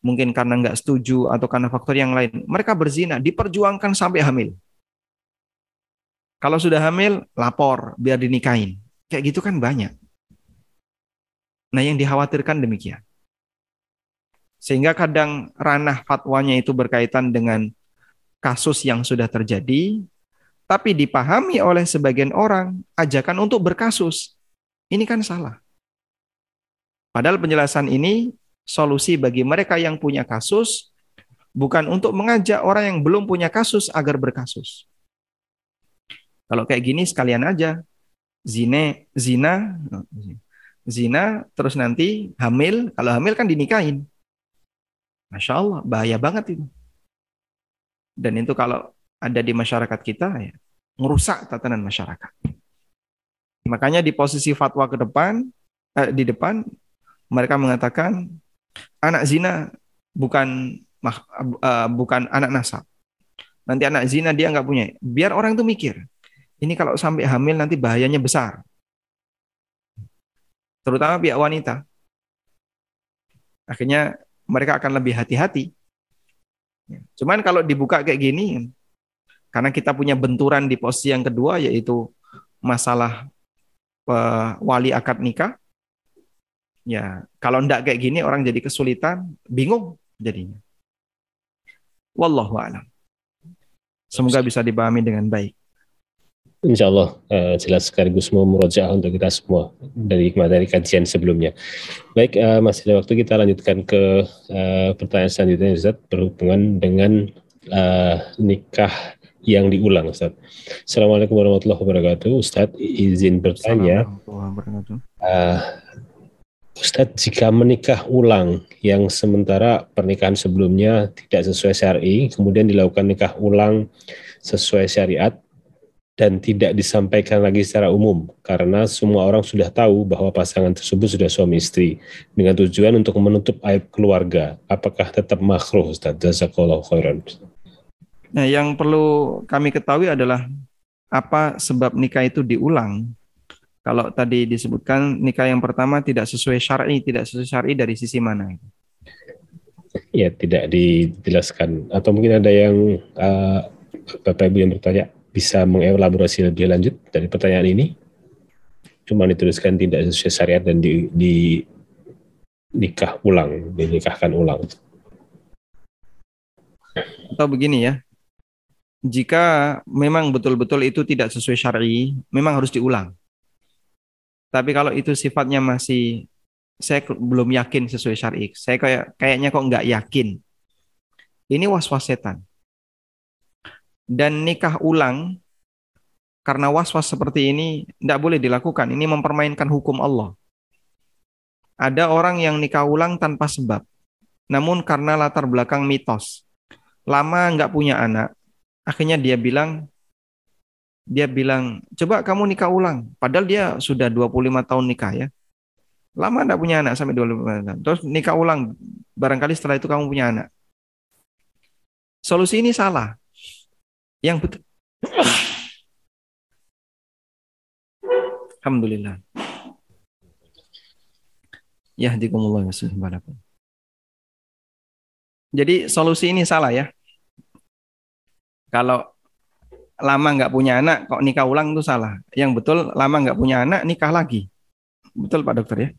mungkin karena nggak setuju atau karena faktor yang lain mereka berzina diperjuangkan sampai hamil kalau sudah hamil, lapor biar dinikahin. Kayak gitu kan banyak. Nah yang dikhawatirkan demikian. Sehingga kadang ranah fatwanya itu berkaitan dengan kasus yang sudah terjadi, tapi dipahami oleh sebagian orang ajakan untuk berkasus. Ini kan salah. Padahal penjelasan ini solusi bagi mereka yang punya kasus, bukan untuk mengajak orang yang belum punya kasus agar berkasus. Kalau kayak gini sekalian aja zine, zina, zina, terus nanti hamil. Kalau hamil kan dinikahin. Masya Allah, bahaya banget itu. Dan itu kalau ada di masyarakat kita, ya, merusak tatanan masyarakat. Makanya di posisi fatwa ke depan, eh, di depan, mereka mengatakan anak zina bukan uh, bukan anak nasab. Nanti anak zina dia nggak punya. Biar orang itu mikir, ini kalau sampai hamil nanti bahayanya besar. Terutama pihak wanita. Akhirnya mereka akan lebih hati-hati. Ya. Cuman kalau dibuka kayak gini, karena kita punya benturan di posisi yang kedua yaitu masalah wali akad nikah. Ya, kalau ndak kayak gini orang jadi kesulitan, bingung jadinya. Wallahu a'lam. Semoga bisa dipahami dengan baik. Insya Allah uh, jelas sekaligus mau murojaah untuk kita semua dari materi kajian sebelumnya. Baik, uh, masih ada waktu kita lanjutkan ke uh, pertanyaan selanjutnya Ustaz berhubungan dengan uh, nikah yang diulang Ustaz. Assalamualaikum warahmatullahi wabarakatuh. Ustaz izin bertanya. Uh, Ustaz jika menikah ulang yang sementara pernikahan sebelumnya tidak sesuai syari, kemudian dilakukan nikah ulang sesuai syariat, dan tidak disampaikan lagi secara umum karena semua orang sudah tahu bahwa pasangan tersebut sudah suami istri dengan tujuan untuk menutup aib keluarga. Apakah tetap makruh Ustaz? Jazakallahu khairan. Nah, yang perlu kami ketahui adalah apa sebab nikah itu diulang. Kalau tadi disebutkan nikah yang pertama tidak sesuai syar'i, tidak sesuai syar'i dari sisi mana? Ya, tidak dijelaskan atau mungkin ada yang uh, Bapak Ibu yang bertanya bisa mengelaborasi lebih lanjut dari pertanyaan ini? Cuma dituliskan tidak sesuai syariat dan di, di nikah ulang, dinikahkan ulang. Atau begini ya, jika memang betul-betul itu tidak sesuai syari, memang harus diulang. Tapi kalau itu sifatnya masih saya belum yakin sesuai syari, saya kayak kayaknya kok nggak yakin. Ini was-was setan dan nikah ulang karena was-was seperti ini tidak boleh dilakukan. Ini mempermainkan hukum Allah. Ada orang yang nikah ulang tanpa sebab. Namun karena latar belakang mitos. Lama nggak punya anak. Akhirnya dia bilang, dia bilang, coba kamu nikah ulang. Padahal dia sudah 25 tahun nikah ya. Lama nggak punya anak sampai 25 tahun. Terus nikah ulang. Barangkali setelah itu kamu punya anak. Solusi ini salah yang betul. Alhamdulillah. Ya, dikumullah Jadi solusi ini salah ya. Kalau lama nggak punya anak, kok nikah ulang itu salah. Yang betul lama nggak punya anak, nikah lagi. Betul Pak Dokter ya?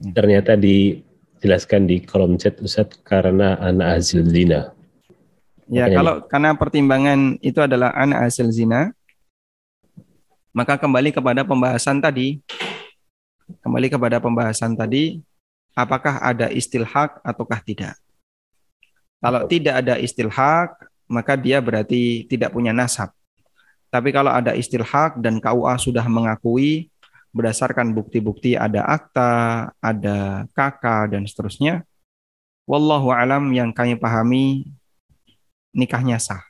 Ternyata dijelaskan di kolom chat Ustaz karena anak hasil zina. Ya, okay. kalau karena pertimbangan itu adalah anak hasil zina, maka kembali kepada pembahasan tadi. Kembali kepada pembahasan tadi, apakah ada istilhak ataukah tidak? Kalau tidak ada istilhak, maka dia berarti tidak punya nasab. Tapi kalau ada istilhak dan KUA sudah mengakui berdasarkan bukti-bukti ada akta, ada kakak dan seterusnya, wallahu alam yang kami pahami nikahnya sah.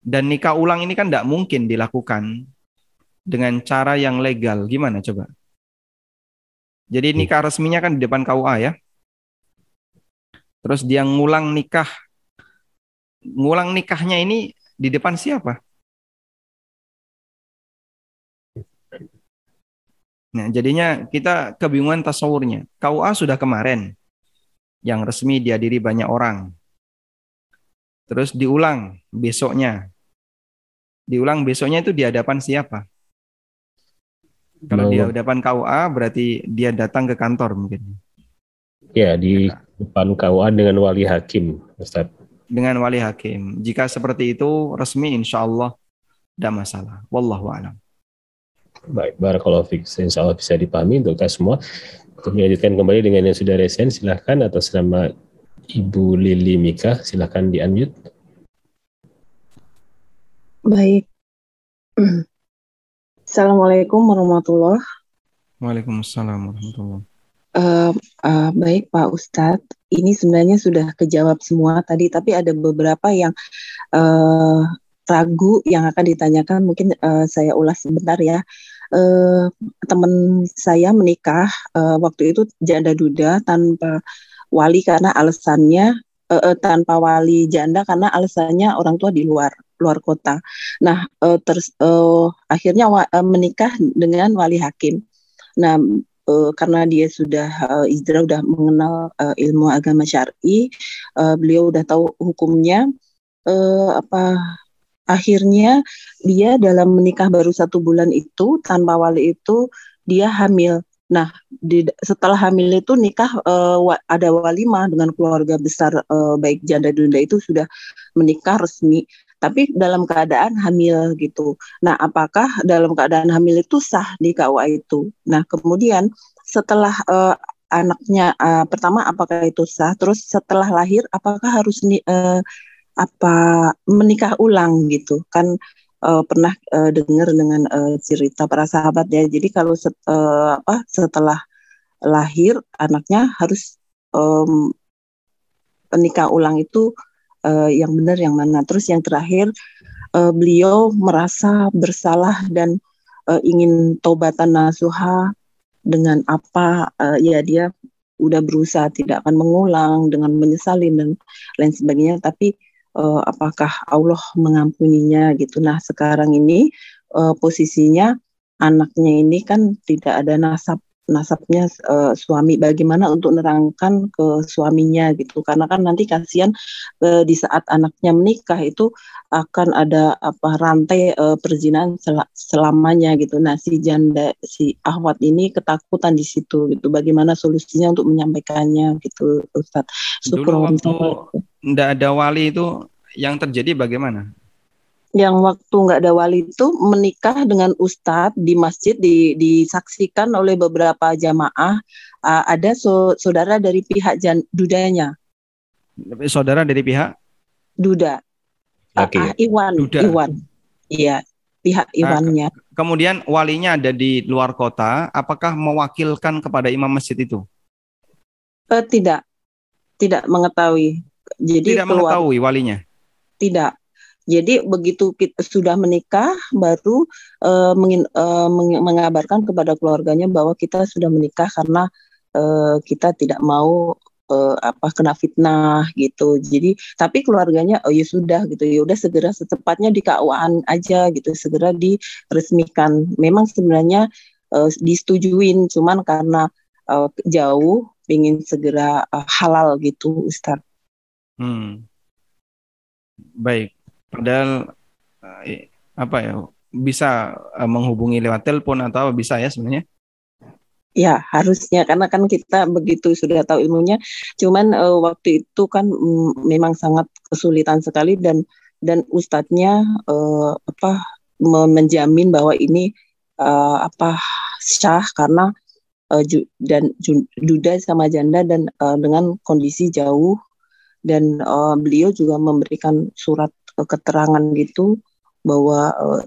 Dan nikah ulang ini kan tidak mungkin dilakukan dengan cara yang legal. Gimana coba? Jadi nikah resminya kan di depan KUA ya. Terus dia ngulang nikah. Ngulang nikahnya ini di depan siapa? Nah, jadinya kita kebingungan tasawurnya. KUA sudah kemarin yang resmi dihadiri banyak orang. Terus diulang besoknya. Diulang besoknya itu di hadapan siapa? Kalau di hadapan KUA berarti dia datang ke kantor mungkin. Ya, di depan KUA dengan wali hakim, Ustaz. Dengan wali hakim. Jika seperti itu resmi insya Allah tidak masalah. Wallahu a'lam. Baik, barakallahu fiik. Insya Allah bisa dipahami untuk kita semua. Untuk melanjutkan kembali dengan yang sudah resen, silahkan atas nama Ibu Lili Mika, silakan di unmute. Baik. Assalamualaikum warahmatullahi Waalaikumsalam warahmatullahi uh, uh, Baik Pak Ustadz, ini sebenarnya sudah kejawab semua tadi, tapi ada beberapa yang uh, ragu yang akan ditanyakan. Mungkin uh, saya ulas sebentar ya. Uh, teman saya menikah uh, waktu itu janda duda tanpa wali karena alasannya uh, uh, tanpa wali janda karena alasannya orang tua di luar luar kota. Nah, terus uh, akhirnya wa, uh, menikah dengan wali hakim. Nah, uh, karena dia sudah uh, Izdra udah mengenal uh, ilmu agama syar'i, uh, beliau udah tahu hukumnya. Uh, apa akhirnya dia dalam menikah baru satu bulan itu tanpa wali itu dia hamil Nah, di, setelah hamil itu nikah uh, wa, ada walimah dengan keluarga besar uh, baik janda dunda itu sudah menikah resmi, tapi dalam keadaan hamil gitu. Nah, apakah dalam keadaan hamil itu sah di KUA itu? Nah, kemudian setelah uh, anaknya uh, pertama apakah itu sah? Terus setelah lahir apakah harus uh, apa menikah ulang gitu? Kan uh, pernah uh, dengar dengan uh, cerita para sahabat ya. Jadi kalau set, uh, apa setelah lahir anaknya harus um, menikah ulang itu uh, yang benar yang mana. Terus yang terakhir uh, beliau merasa bersalah dan uh, ingin tobatan nasuha dengan apa uh, ya dia udah berusaha tidak akan mengulang dengan menyesali dan lain sebagainya tapi uh, apakah Allah mengampuninya gitu. Nah sekarang ini uh, posisinya anaknya ini kan tidak ada nasab nasabnya uh, suami. Bagaimana untuk nerangkan ke suaminya gitu. Karena kan nanti kasihan uh, di saat anaknya menikah itu akan ada apa rantai uh, perzinahan sel selamanya gitu. Nah si janda si ahwat ini ketakutan di situ gitu. Bagaimana solusinya untuk menyampaikannya gitu Ustadz? Dulu waktu tidak ada wali itu yang terjadi bagaimana yang waktu nggak ada wali itu menikah dengan ustadz di masjid di, disaksikan oleh beberapa jamaah uh, ada so, saudara dari pihak jan, dudanya. Saudara dari pihak? Duda. Okay. uh, uh, Iwan Duda. Iwan. Iya pihak Iwannya. uh, kemudian walinya ada di luar kota apakah mewakilkan kepada imam masjid itu? Uh, tidak. Tidak mengetahui. Jadi tidak keluar, mengetahui walinya? Tidak jadi begitu kita sudah menikah baru uh, mengin, uh, mengabarkan kepada keluarganya bahwa kita sudah menikah karena uh, kita tidak mau uh, apa kena fitnah gitu. Jadi tapi keluarganya oh ya sudah gitu ya udah segera secepatnya di KUA aja gitu segera diresmikan. Memang sebenarnya uh, disetujuin cuman karena uh, jauh ingin segera uh, halal gitu Ustaz. Hmm. Baik. Padahal uh, apa ya bisa uh, menghubungi lewat telepon atau bisa ya sebenarnya? Ya harusnya karena kan kita begitu sudah tahu ilmunya. Cuman uh, waktu itu kan mm, memang sangat kesulitan sekali dan dan ustadznya uh, apa menjamin bahwa ini uh, apa syah karena uh, ju, dan ju, duda sama janda dan uh, dengan kondisi jauh dan uh, beliau juga memberikan surat keterangan gitu bahwa uh,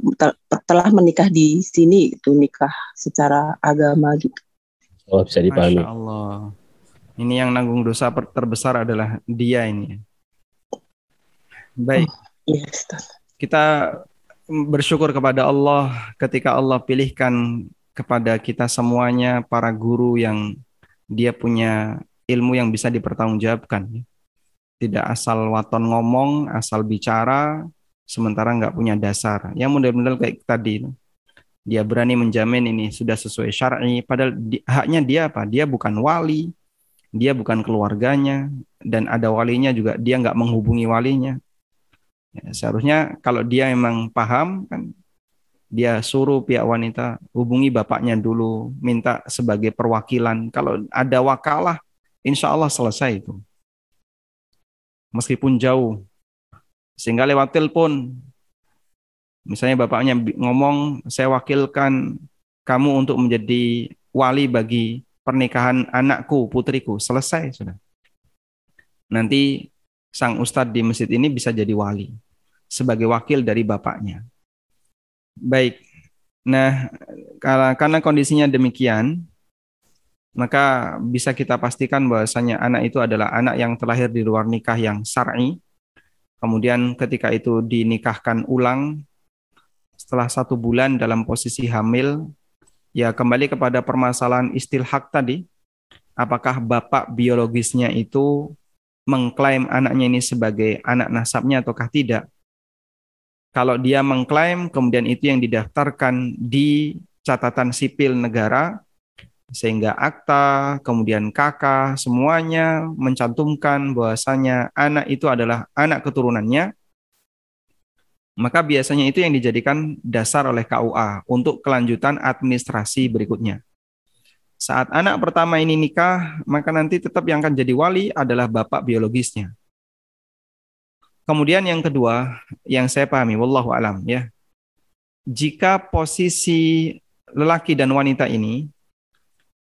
telah menikah di sini itu nikah secara agama gitu. Oh bisa dipahami. Masya Allah. Ini yang nanggung dosa terbesar adalah dia ini. Baik. Oh, yes, kita bersyukur kepada Allah ketika Allah pilihkan kepada kita semuanya para guru yang dia punya ilmu yang bisa dipertanggungjawabkan tidak asal waton ngomong, asal bicara, sementara nggak punya dasar. Yang model-model kayak tadi, dia berani menjamin ini sudah sesuai syar'i, padahal di, haknya dia apa? Dia bukan wali, dia bukan keluarganya, dan ada walinya juga dia nggak menghubungi walinya. Ya, seharusnya kalau dia memang paham kan dia suruh pihak wanita hubungi bapaknya dulu, minta sebagai perwakilan. Kalau ada wakalah, insya Allah selesai itu meskipun jauh. Sehingga lewat telepon, misalnya bapaknya ngomong, saya wakilkan kamu untuk menjadi wali bagi pernikahan anakku, putriku. Selesai sudah. Nanti sang ustadz di masjid ini bisa jadi wali sebagai wakil dari bapaknya. Baik. Nah, karena kondisinya demikian, maka bisa kita pastikan bahwasanya anak itu adalah anak yang terlahir di luar nikah yang syar'i. Kemudian ketika itu dinikahkan ulang setelah satu bulan dalam posisi hamil, ya kembali kepada permasalahan istilhak tadi. Apakah bapak biologisnya itu mengklaim anaknya ini sebagai anak nasabnya ataukah tidak? Kalau dia mengklaim, kemudian itu yang didaftarkan di catatan sipil negara, sehingga akta, kemudian kakak, semuanya mencantumkan bahwasanya anak itu adalah anak keturunannya, maka biasanya itu yang dijadikan dasar oleh KUA untuk kelanjutan administrasi berikutnya. Saat anak pertama ini nikah, maka nanti tetap yang akan jadi wali adalah bapak biologisnya. Kemudian yang kedua, yang saya pahami, wallahu alam ya. Jika posisi lelaki dan wanita ini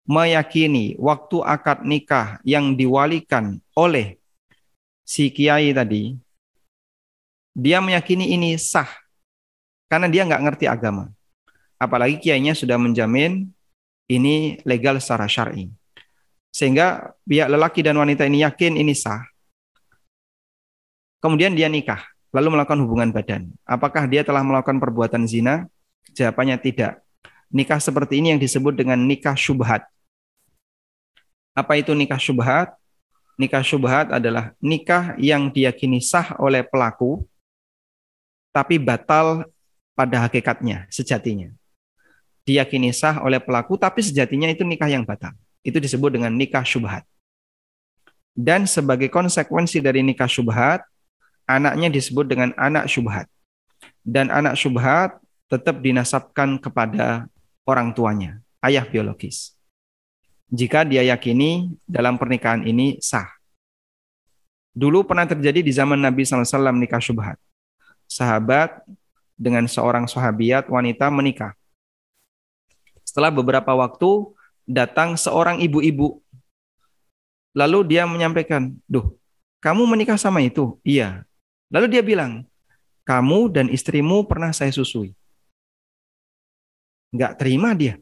meyakini waktu akad nikah yang diwalikan oleh si kiai tadi, dia meyakini ini sah karena dia nggak ngerti agama. Apalagi kiainya sudah menjamin ini legal secara syar'i. Sehingga pihak lelaki dan wanita ini yakin ini sah. Kemudian dia nikah. lalu melakukan hubungan badan. Apakah dia telah melakukan perbuatan zina? Jawabannya tidak. Nikah seperti ini yang disebut dengan nikah syubhat. Apa itu nikah syubhat? Nikah syubhat adalah nikah yang diyakini sah oleh pelaku, tapi batal pada hakikatnya, sejatinya. Diyakini sah oleh pelaku, tapi sejatinya itu nikah yang batal. Itu disebut dengan nikah syubhat. Dan sebagai konsekuensi dari nikah syubhat, anaknya disebut dengan anak syubhat. Dan anak syubhat tetap dinasabkan kepada orang tuanya, ayah biologis. Jika dia yakini dalam pernikahan ini sah. Dulu pernah terjadi di zaman Nabi SAW nikah syubhat. Sahabat dengan seorang sahabiat wanita menikah. Setelah beberapa waktu datang seorang ibu-ibu Lalu dia menyampaikan, "Duh, kamu menikah sama itu?" "Iya." Lalu dia bilang, "Kamu dan istrimu pernah saya susui." Enggak terima dia.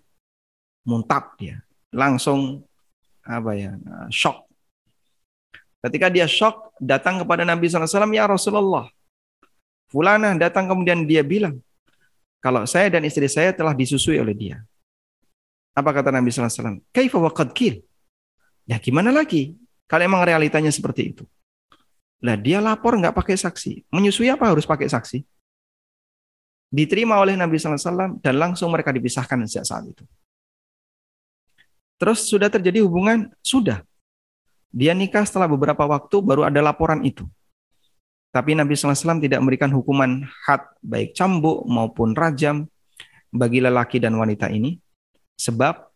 Muntap dia. Langsung apa ya? shock. Ketika dia shock, datang kepada Nabi SAW, "Ya Rasulullah, Fulana datang kemudian dia bilang, kalau saya dan istri saya telah disusui oleh dia. Apa kata Nabi SAW? Kaifa waqad kil? Ya gimana lagi? Kalau emang realitanya seperti itu. Lah dia lapor nggak pakai saksi. Menyusui apa harus pakai saksi? Diterima oleh Nabi SAW dan langsung mereka dipisahkan sejak saat itu. Terus sudah terjadi hubungan? Sudah. Dia nikah setelah beberapa waktu baru ada laporan itu. Tapi Nabi SAW tidak memberikan hukuman had baik cambuk maupun rajam bagi lelaki dan wanita ini. Sebab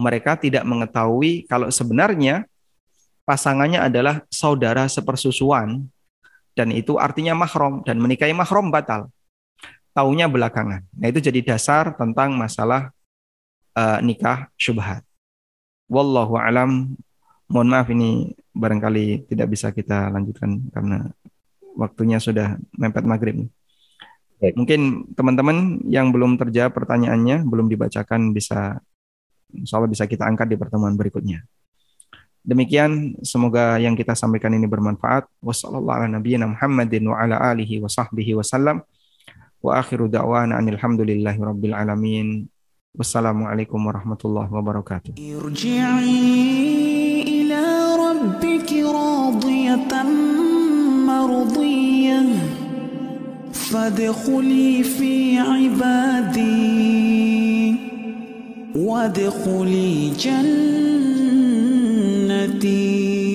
mereka tidak mengetahui kalau sebenarnya pasangannya adalah saudara sepersusuan dan itu artinya mahram dan menikahi mahram batal. Taunya belakangan. Nah, itu jadi dasar tentang masalah uh, nikah syubhat. Wallahu alam. Mohon maaf ini barangkali tidak bisa kita lanjutkan karena waktunya sudah mepet maghrib. Baik. Mungkin teman-teman yang belum terjawab pertanyaannya, belum dibacakan bisa insya Allah bisa kita angkat di pertemuan berikutnya. Demikian semoga yang kita sampaikan ini bermanfaat. Wassalamualaikum warahmatullahi wabarakatuh. وآخر دعوانا أن الحمد لله رب العالمين. والسلام عليكم ورحمة الله وبركاته. ارجعي إلى ربك راضية مرضية. فادخلي في عبادي. وادخلي جنتي.